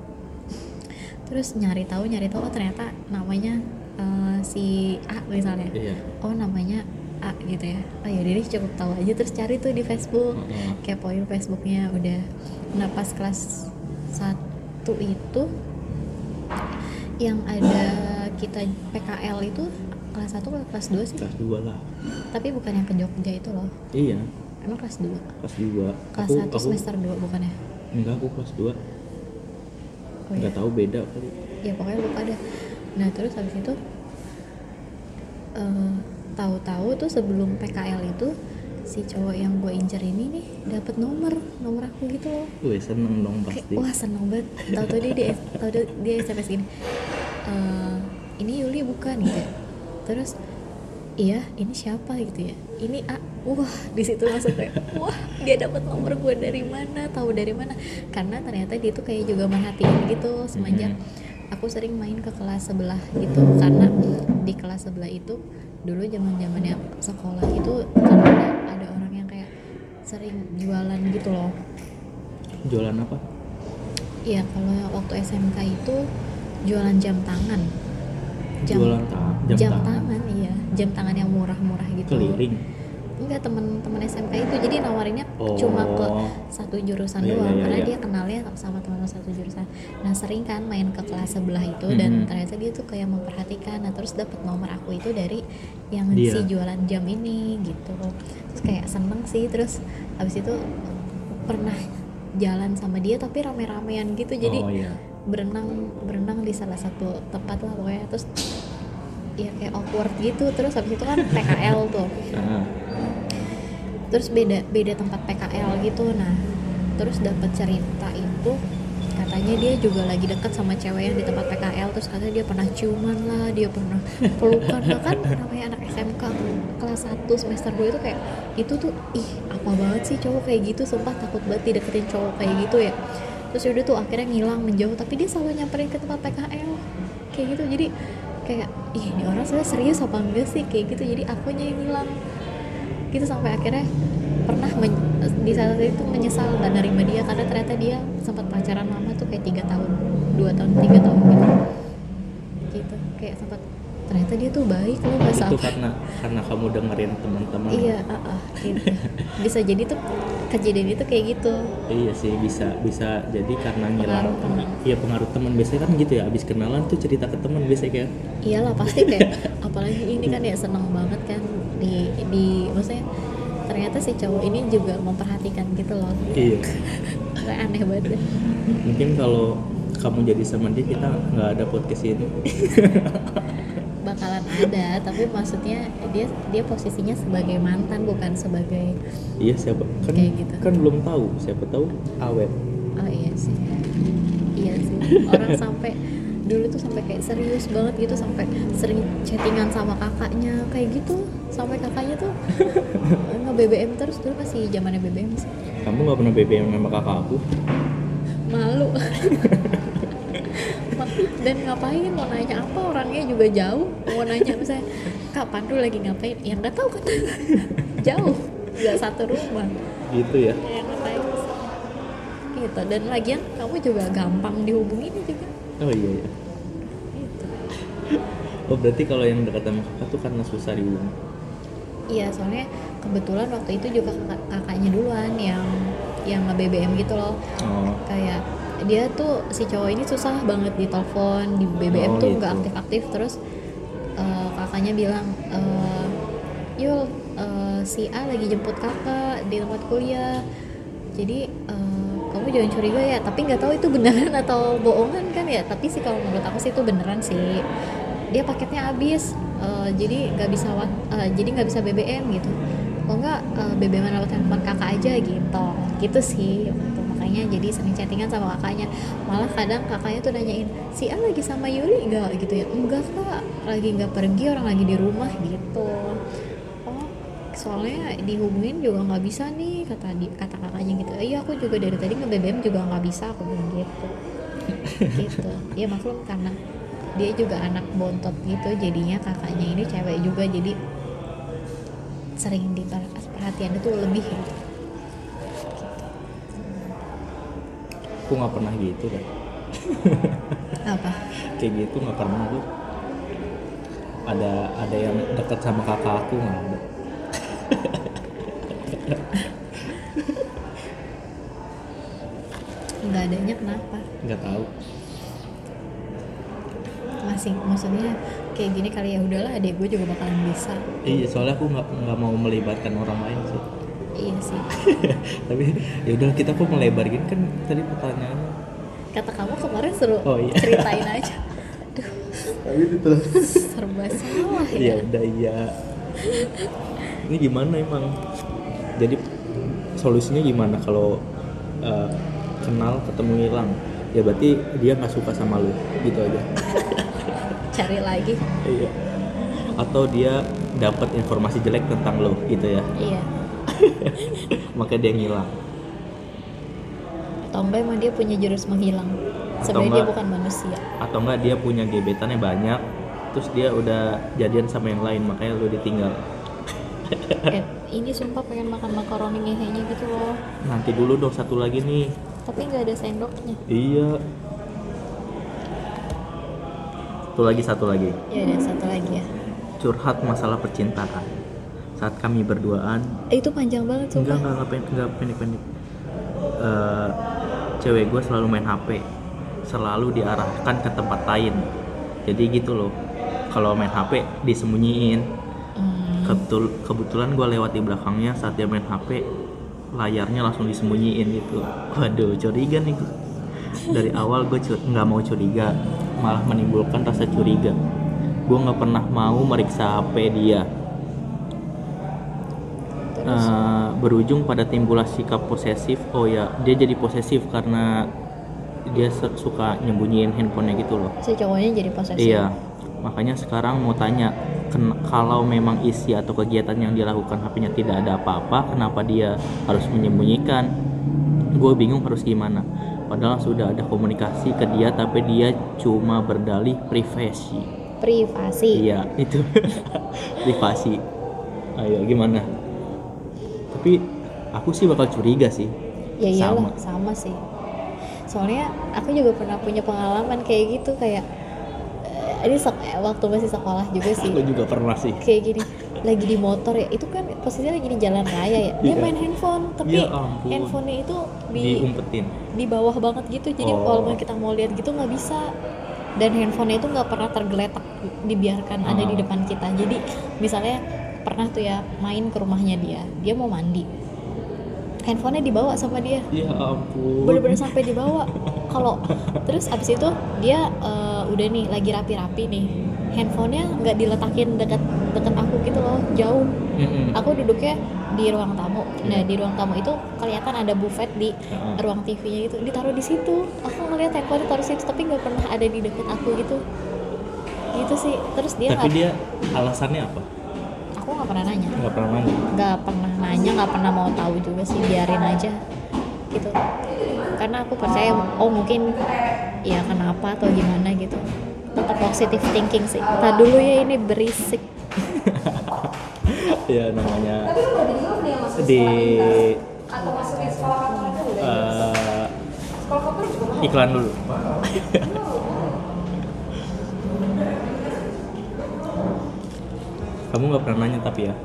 Terus nyari tahu nyari tahu oh ternyata namanya eh, si A misalnya. Iya. Oh namanya A gitu ya. Oh ya jadi cukup tahu aja. Terus cari tuh di Facebook. Heeh. kepoin Facebooknya udah. Nah pas kelas satu itu yang ada kita PKL itu kelas 1 atau kelas 2 sih? Kelas dua lah. Tapi bukan yang ke Jogja itu loh. Iya. Emang kelas 2 kelas dua. Kelas aku, 1 aku semester 2 bukannya? Enggak aku kelas dua. Oh, nggak iya. tahu beda kali. Ya pokoknya lupa deh. Nah terus habis itu eh, tahu-tahu tuh sebelum PKL itu si cowok yang gue incer ini nih dapat nomor nomor aku gitu loh. Wih seneng dong kayak pasti. wah seneng banget. Tahu tuh dia dia tahu dia, SMS gini "Eh, ini Yuli bukan? Gitu. ya. Terus iya ini siapa? Gitu ya. Ini A. Wah di situ langsung kayak wah dia dapat nomor gue dari mana tahu dari mana. Karena ternyata dia tuh kayak juga merhatiin gitu semenjak aku sering main ke kelas sebelah gitu. Karena di kelas sebelah itu dulu zaman zamannya sekolah itu kan ada ada orang yang kayak sering jualan gitu loh. Jualan apa? Iya, kalau waktu SMK itu jualan jam tangan. Jualan ta- jam tangan? tangan, iya. Jam tangan yang murah-murah gitu. keliling Enggak, teman-teman SMK itu jadi nawarinnya Oh. cuma ke satu jurusan Iya, doang iya, karena iya. dia kenalnya sama teman satu jurusan. Nah, sering kan main ke kelas sebelah itu dan Mhm. ternyata dia tuh kayak memperhatikan. Nah, terus dapat nomor aku itu dari yang Dia. si jualan jam ini gitu. Terus kayak seneng sih, terus habis itu pernah jalan sama dia tapi rame-ramean gitu. Jadi oh iya berenang berenang di salah satu tempat lah pokoknya. Terus ya kayak awkward gitu. Terus habis itu kan PKL tuh. Terus beda beda tempat PKL gitu. Nah terus dapat cerita itu katanya dia juga lagi deket sama cewek yang di tempat PKL terus katanya dia pernah ciuman lah dia pernah pelukan. Lah kan namanya anak SMK kelas 1 semester 2 itu kayak itu tuh ih apa banget sih cowok kayak gitu? Sumpah takut banget dideketin cowok kayak gitu ya terus udah tuh akhirnya ngilang menjauh tapi dia selalu nyamperin ke tempat PKL kayak gitu jadi kayak ih ini orang sebenarnya serius apa enggak sih? Kayak gitu jadi akunya yang hilang gitu sampai akhirnya pernah di saat itu menyesal dan nerima dia karena ternyata dia sempat pacaran lama tuh kayak tiga tahun dua tahun tiga tahun gitu. Gitu kayak sempat ternyata dia tuh baik loh nggak itu karena karena kamu dengerin teman-teman. Iya ah, ah, gitu. bisa jadi tuh kejadian itu kayak gitu. Iya sih bisa bisa jadi karena Pengaruh teman. Iya pengaruh teman. Biasanya kan gitu ya abis kenalan tuh cerita ke teman biasanya kayak. Iyalah pasti kayak apalagi ini kan ya seneng banget kan di di maksudnya ternyata si cowok ini juga memperhatikan gitu loh. Iya. Kayak aneh banget mungkin kalau kamu jadi sama dia kita nggak ada podcast ini bakalan ada tapi maksudnya dia dia posisinya sebagai mantan bukan sebagai iya siapa? Kan Kayak gitu. kan belum tahu. Siapa tahu awet. Oh iya sih. Iya sih. Orang sampai dulu tuh sampai kayak serius banget gitu sampai sering chattingan sama kakaknya kayak gitu. Sampai kakaknya tuh nge BBM terus. Dulu masih zamannya BBM sih. Kamu nggak pernah BBM sama kakak aku? Malu. Ma- dan ngapain? Mau nanya apa? Orangnya juga jauh. Mau nanya misalnya kak Pandu lagi ngapain? Ya nggak tahu. Kan jauh. Nggak satu rumah. Gitu ya. Ya ngapain? Gitu. Dan lagian kamu juga gampang dihubungin juga. Oh iya iya. Gitu. oh berarti kalau yang dekat sama kakak tuh karena susah dihubungi? Iya soalnya kebetulan waktu itu juga kakak- kakaknya duluan yang yang nge BBM gitu loh. Oh. Kayak dia tuh si cowok ini susah banget di telepon di BBM Oh, tuh gitu. nggak aktif-aktif terus eh, kakaknya bilang eh, Yul eh, si A lagi jemput kakak di tempat kuliah. Jadi eh, kamu jangan curiga ya tapi nggak tahu itu beneran atau bohongan kan ya. Tapi sih kalau menurut aku sih itu beneran sih. Dia paketnya habis eh, jadi nggak bisa eh, jadi nggak bisa BBM gitu. Kalau nggak eh, BBM lewat handphone kakak aja gitu. Gitu sih itu. makanya jadi sering chattingan sama kakaknya. Malah kadang kakaknya tuh nanyain si A lagi sama Yuli nggak? Gitu ya. Enggak kak. Lagi nggak pergi orang lagi di rumah. Gitu. Oh soalnya dihubungin juga nggak bisa nih kata di, kata kakaknya gitu. Iya aku juga dari tadi nge BBM juga nggak bisa aku bilang gitu. Gitu. Ya maklum karena dia juga anak bontot gitu jadinya kakaknya ini cewek juga jadi sering diperhatian. Itu lebih gitu. Aku nggak pernah gitu kan apa? Kayak gitu nggak pernah tuh ada ada yang dekat sama kakak aku nggak ada. Nggak adanya kenapa? Nggak tahu. Masih maksudnya kayak gini kali ya udahlah adik gue juga bakalan bisa. Iya soalnya aku nggak nggak mau melibatkan orang lain sih iya sih. Tapi ya udah kita kok melebar gini kan tadi pertanyaannya kata kamu kemarin seru Oh, iya. ceritain aja. Duh, tapi itu terus. Serba salah ya. Ya udah iya. Ini gimana emang? Jadi solusinya gimana kalau eh, kenal ketemu hilang? Ya berarti dia nggak suka sama lu gitu aja. Cari lagi. Iya. Atau dia dapat informasi jelek tentang lo gitu ya? Iya makanya dia ngilang. Atau enggak emang dia punya jurus menghilang? Sebenarnya dia bukan manusia. Atau enggak dia punya gebetannya banyak terus dia udah jadian sama yang lain makanya lu ditinggal. Eh, ini sumpah pengen makan makaroni ngehenya gitu loh. Nanti dulu dong satu lagi nih. Tapi nggak ada sendoknya. Iya. Satu lagi satu lagi. Ya ada satu lagi ya. Curhat masalah percintaan saat kami berduaan. Itu panjang banget enggak sumpah enggak enggak pen- enggak pendek-pendek. Eh, cewek gue selalu main HP selalu diarahkan ke tempat lain. Jadi gitu loh. Kalau main HP disembunyiin. Hmm, Kebetul, kebetulan gue lewat di belakangnya saat dia main HP layarnya langsung disembunyiin gitu. Waduh curiga nih gua. dari awal gue nggak mau curiga. Malah menimbulkan rasa curiga. Gue nggak pernah mau meriksa HP dia Eh, berujung pada timbullah sikap posesif oh ya dia jadi posesif karena dia suka nyembunyiin handphonenya gitu loh si cowoknya jadi posesif Iya, makanya sekarang mau tanya, ken- kalau memang isi atau kegiatan yang dilakukan HP-nya tidak ada apa-apa, kenapa dia harus menyembunyikan? Gue bingung harus gimana. Padahal sudah ada komunikasi ke dia, tapi dia cuma berdalih privasi. privasi Iya, itu privasi. Ayo, gimana? Tapi aku sih bakal curiga sih. ya iyalah Sama. sama. sih soalnya aku juga pernah punya pengalaman kayak gitu kayak eh, ini eh, waktu masih sekolah juga sih Aku juga pernah sih. kayak gini lagi di motor ya itu kan posisinya lagi di jalan raya ya dia Iya. main handphone tapi Ya handphonenya itu di Diumpetin. di bawah banget gitu jadi Oh. walaupun kita mau lihat gitu nggak bisa dan handphonenya itu nggak pernah tergeletak dibiarkan ada di Ah. depan kita jadi misalnya pernah tuh ya main ke rumahnya dia. Dia mau mandi. Handphonenya dibawa sama dia. Ya ampun. bener-bener sampai dibawa. Kalau terus abis itu dia eh, udah nih lagi rapi-rapi nih. Handphonenya nggak diletakin dekat dekat aku gitu loh jauh. Aku duduknya di ruang tamu. Nah di ruang tamu itu kelihatan ada buffet di ruang TV-nya itu ditaruh di situ. Aku ngeliat handphone taruh situ tapi nggak pernah ada di dekat aku gitu. Gitu sih. Terus dia Tapi dia alasannya apa? Pernah nanya. Nggak pernah nanya. nggak pernah nanya nggak pernah mau tahu juga sih biarin aja gitu. Karena aku percaya oh mungkin ya kenapa atau gimana gitu. Tetap positive thinking sih. Tak dulu ya ini berisik. Ya namanya di eh, iklan dulu kamu nggak pernah nanya tapi ya?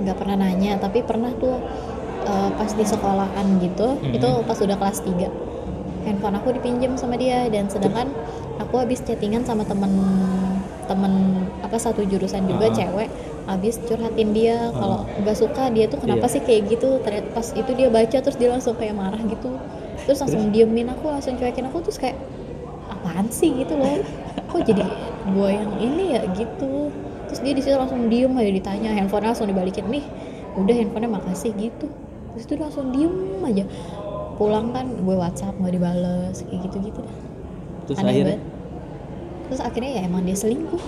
Nggak pernah nanya tapi pernah tuh eh, pas di sekolahan gitu Mhm. itu pas udah kelas 3 handphone aku dipinjam sama dia dan sedangkan aku habis chattingan sama temen temen apa satu jurusan juga Ah. cewek habis curhatin dia. Kalau nggak suka dia tuh kenapa Iya. sih kayak gitu? Ternyata pas itu dia baca terus dia langsung kayak marah gitu. Terus langsung diemin aku langsung cuekin aku terus kayak apaan sih? gitu loh. Kok jadi gua yang ini ya? Gitu terus dia di situ langsung diem aja ditanya handphone langsung dibalikin nih udah handphonenya makasih gitu. Terus itu langsung diem aja. Pulang kan gue WhatsApp nggak dibales kayak gitu gitu dah. Terus Aneh akhirnya? banget. terus akhirnya ya emang dia selingkuh.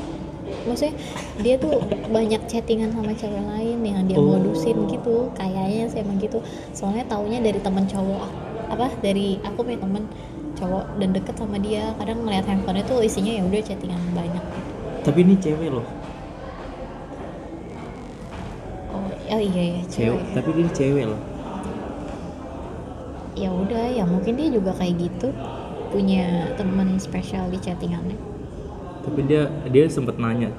Maksudnya dia tuh banyak chattingan sama cewek lain yang dia Oh. modusin gitu kayaknya sih emang gitu. Soalnya taunya dari temen cowok apa dari aku punya temen cowok dan deket sama dia. Kadang ngeliat handphonenya tuh isinya ya udah chattingan banyak. Gitu tapi ini cewek loh oh, iya ya cewek cewek. tapi ini cewek loh. Ya udah ya mungkin dia juga kayak gitu punya temen spesial di chattingannya. Tapi dia dia sempet nanya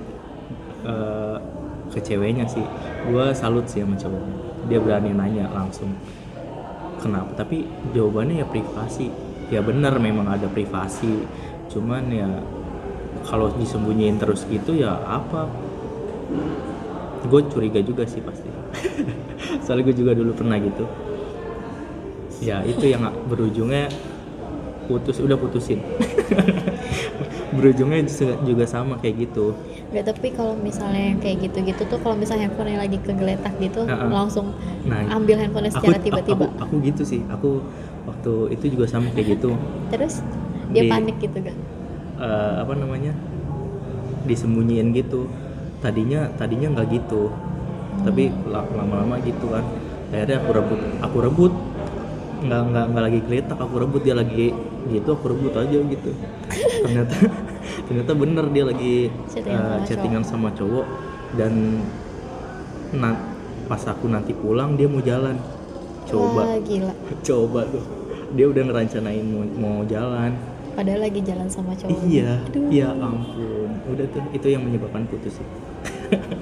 eh, ke ceweknya sih. Gue salut sih sama cowoknya. Dia berani nanya langsung kenapa? Tapi jawabannya ya privasi. Ya benar memang ada privasi. Cuman ya kalau disembunyiin terus gitu ya apa? Gue curiga juga sih pasti soalnya gue juga dulu pernah gitu. Ya itu yang berujungnya putus udah putusin. Berujungnya juga, sama kayak gitu. Nggak, tapi kalau misalnya yang kayak gitu-gitu tuh kalau misalnya handphonenya lagi kegeletak gitu Uh-uh. langsung Nah, ambil handphonenya secara aku, tiba-tiba. aku, aku gitu sih. Aku waktu itu juga sama kayak gitu. Terus dia Di- panik gitu kan Eh, apa namanya? Disembunyiin gitu. Tadinya tadinya nggak gitu tapi la- lama-lama gitu kan. Akhirnya aku rebut aku rebut. Nggak nggak nggak lagi geletak aku rebut dia lagi gitu aku rebut aja gitu. Ternyata ternyata bener dia lagi Chattingan eh, sama chattingan sama cowok. Dan na- pas aku nanti pulang dia mau jalan. Coba. Wah, gila. Coba tuh. Dia udah ngerancanain mau, mau jalan. Padahal lagi jalan sama cowok. Iya Aduh, ya ampun. Udah tuh itu yang menyebabkan putus sih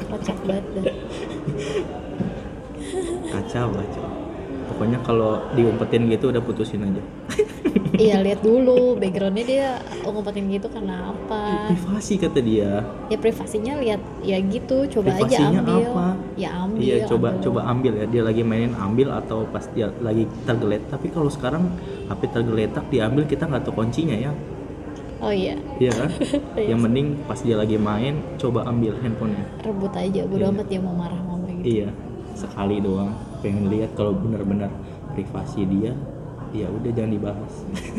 kocak banget dah. kacau kacau. Pokoknya kalau diumpetin gitu udah putusin aja. Iya lihat dulu backgroundnya dia ngumpetin gitu karena apa. Privasi kata dia. Ya privasinya lihat ya gitu coba aja Privasinya ambil. apa? ya ambil iya coba ambil. coba ambil ya. Dia lagi mainin ambil atau pas dia lagi tergeletak. Tapi kalau sekarang HP tergeletak diambil kita nggak tahu kuncinya ya oh iya. Iya kan? Iya. yang mending pas dia lagi main coba ambil handphonenya. Rebut aja bodo Iya. amat dia mau marah mau apa gitu. Iya. Sekali doang. Pengen lihat kalau benar-benar privasi dia ya udah jangan dibahas.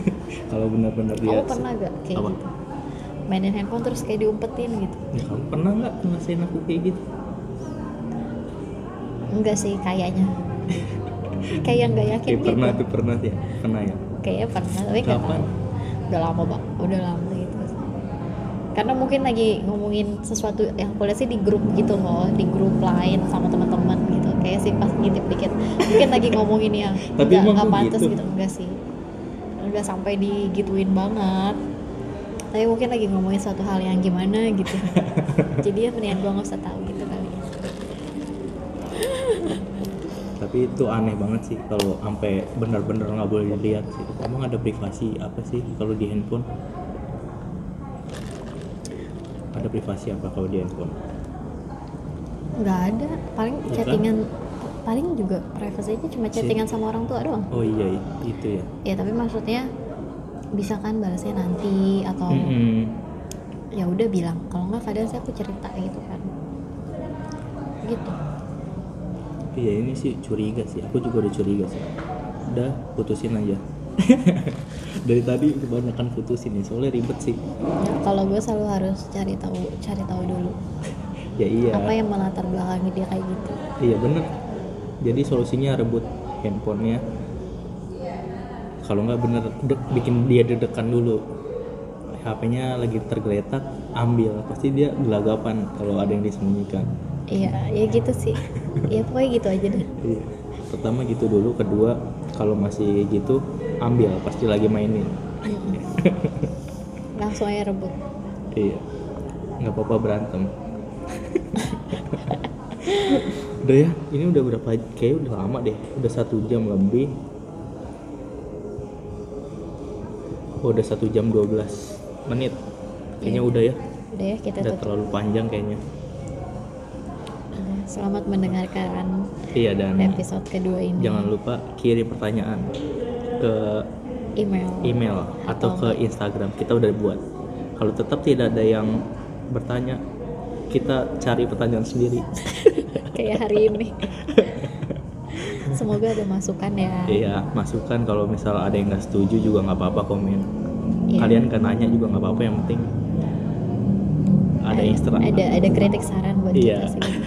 Kalau benar-benar dia kamu pernah gak kayak Apa? gitu? Mainin handphone terus kayak diumpetin gitu? Ya, kamu pernah nggak ngerasain aku kayak gitu? Enggak sih kayaknya. Kayak nggak yakin kayak gitu. pernah tuh pernah ya? Pernah ya? Kayaknya pernah tapi Kapan? Udah lama bang udah lama gitu. Karena mungkin lagi ngomongin sesuatu yang aku lihat sih di grup gitu loh di grup lain sama teman-teman gitu. Kayak sih pas ngintip dikit. Mungkin lagi ngomongin yang Tapi nggak kok pantas gitu? gitu. Enggak sih. Enggak sampai digituin banget. Tapi mungkin lagi ngomongin suatu hal yang gimana gitu. Jadi ya mendingan gua nggak usah tahu gitu kali ya tapi itu aneh banget sih kalau sampai benar-benar nggak boleh dilihat sih. Emang ada privasi apa sih kalau di handphone? Ada privasi apa kalau di handphone? Nggak ada. Paling Bukan? chattingan paling juga privasinya cuma Chat- chattingan sama orang tua doang. Oh iya itu ya. Ya tapi maksudnya bisa kan balasnya nanti atau Mm-mm. ya udah bilang. Kalau nggak kadang saya aku cerita gitu kan. Gitu iya ini sih curiga sih. Aku juga udah curiga sih. Udah putusin aja. Dari tadi kebanyakan putusin nih soalnya ribet sih. Ya, kalau gue selalu harus cari tahu cari tahu dulu. Ya iya. Apa yang melatar belakangi dia kayak gitu. Iya bener. Jadi solusinya rebut handphonenya. Kalau nggak bener de- bikin dia deg-degan dulu. HP-nya lagi tergeletak ambil. Pasti dia gelagapan kalau ada yang disembunyikan iya ya gitu sih. Ya pokoknya gitu aja deh. Iya. pertama gitu dulu kedua kalau masih gitu ambil pasti lagi mainin. Langsung aja rebut. Iya. Nggak apa-apa berantem. Udah ya ini udah berapa kayak udah lama deh. Udah satu jam lebih. Oh, udah satu jam 12 menit. Kayaknya Iya. udah ya. Udah ya kita udah tutup. terlalu panjang kayaknya selamat mendengarkan iya dan episode kedua ini. jangan lupa kirim pertanyaan ke email. email atau ke Instagram. Kita udah buat. Kalau tetap tidak ada yang bertanya kita cari pertanyaan sendiri. Kayak hari ini. Semoga ada masukan ya. Iya masukan. Kalau misal ada yang nggak setuju juga nggak apa-apa komen. Iya. kalian kan nanya juga nggak apa-apa yang penting ada ekstra. ada ada kritik saran buat Iya. kita sih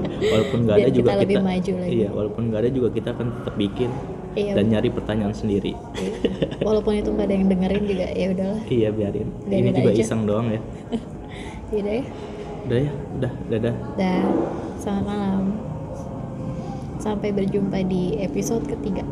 walaupun nggak ada juga kita lebih maju lagi. iya walaupun nggak ada juga kita akan tetap bikin Iya. dan nyari pertanyaan sendiri. Iya. walaupun itu nggak ada yang dengerin juga ya udahlah. Iya biarin. Biarin ini juga aja. iseng doang ya. Yaudah ya. Udah ya? Udah dadah. Dan selamat malam. Sampai berjumpa di episode ketiga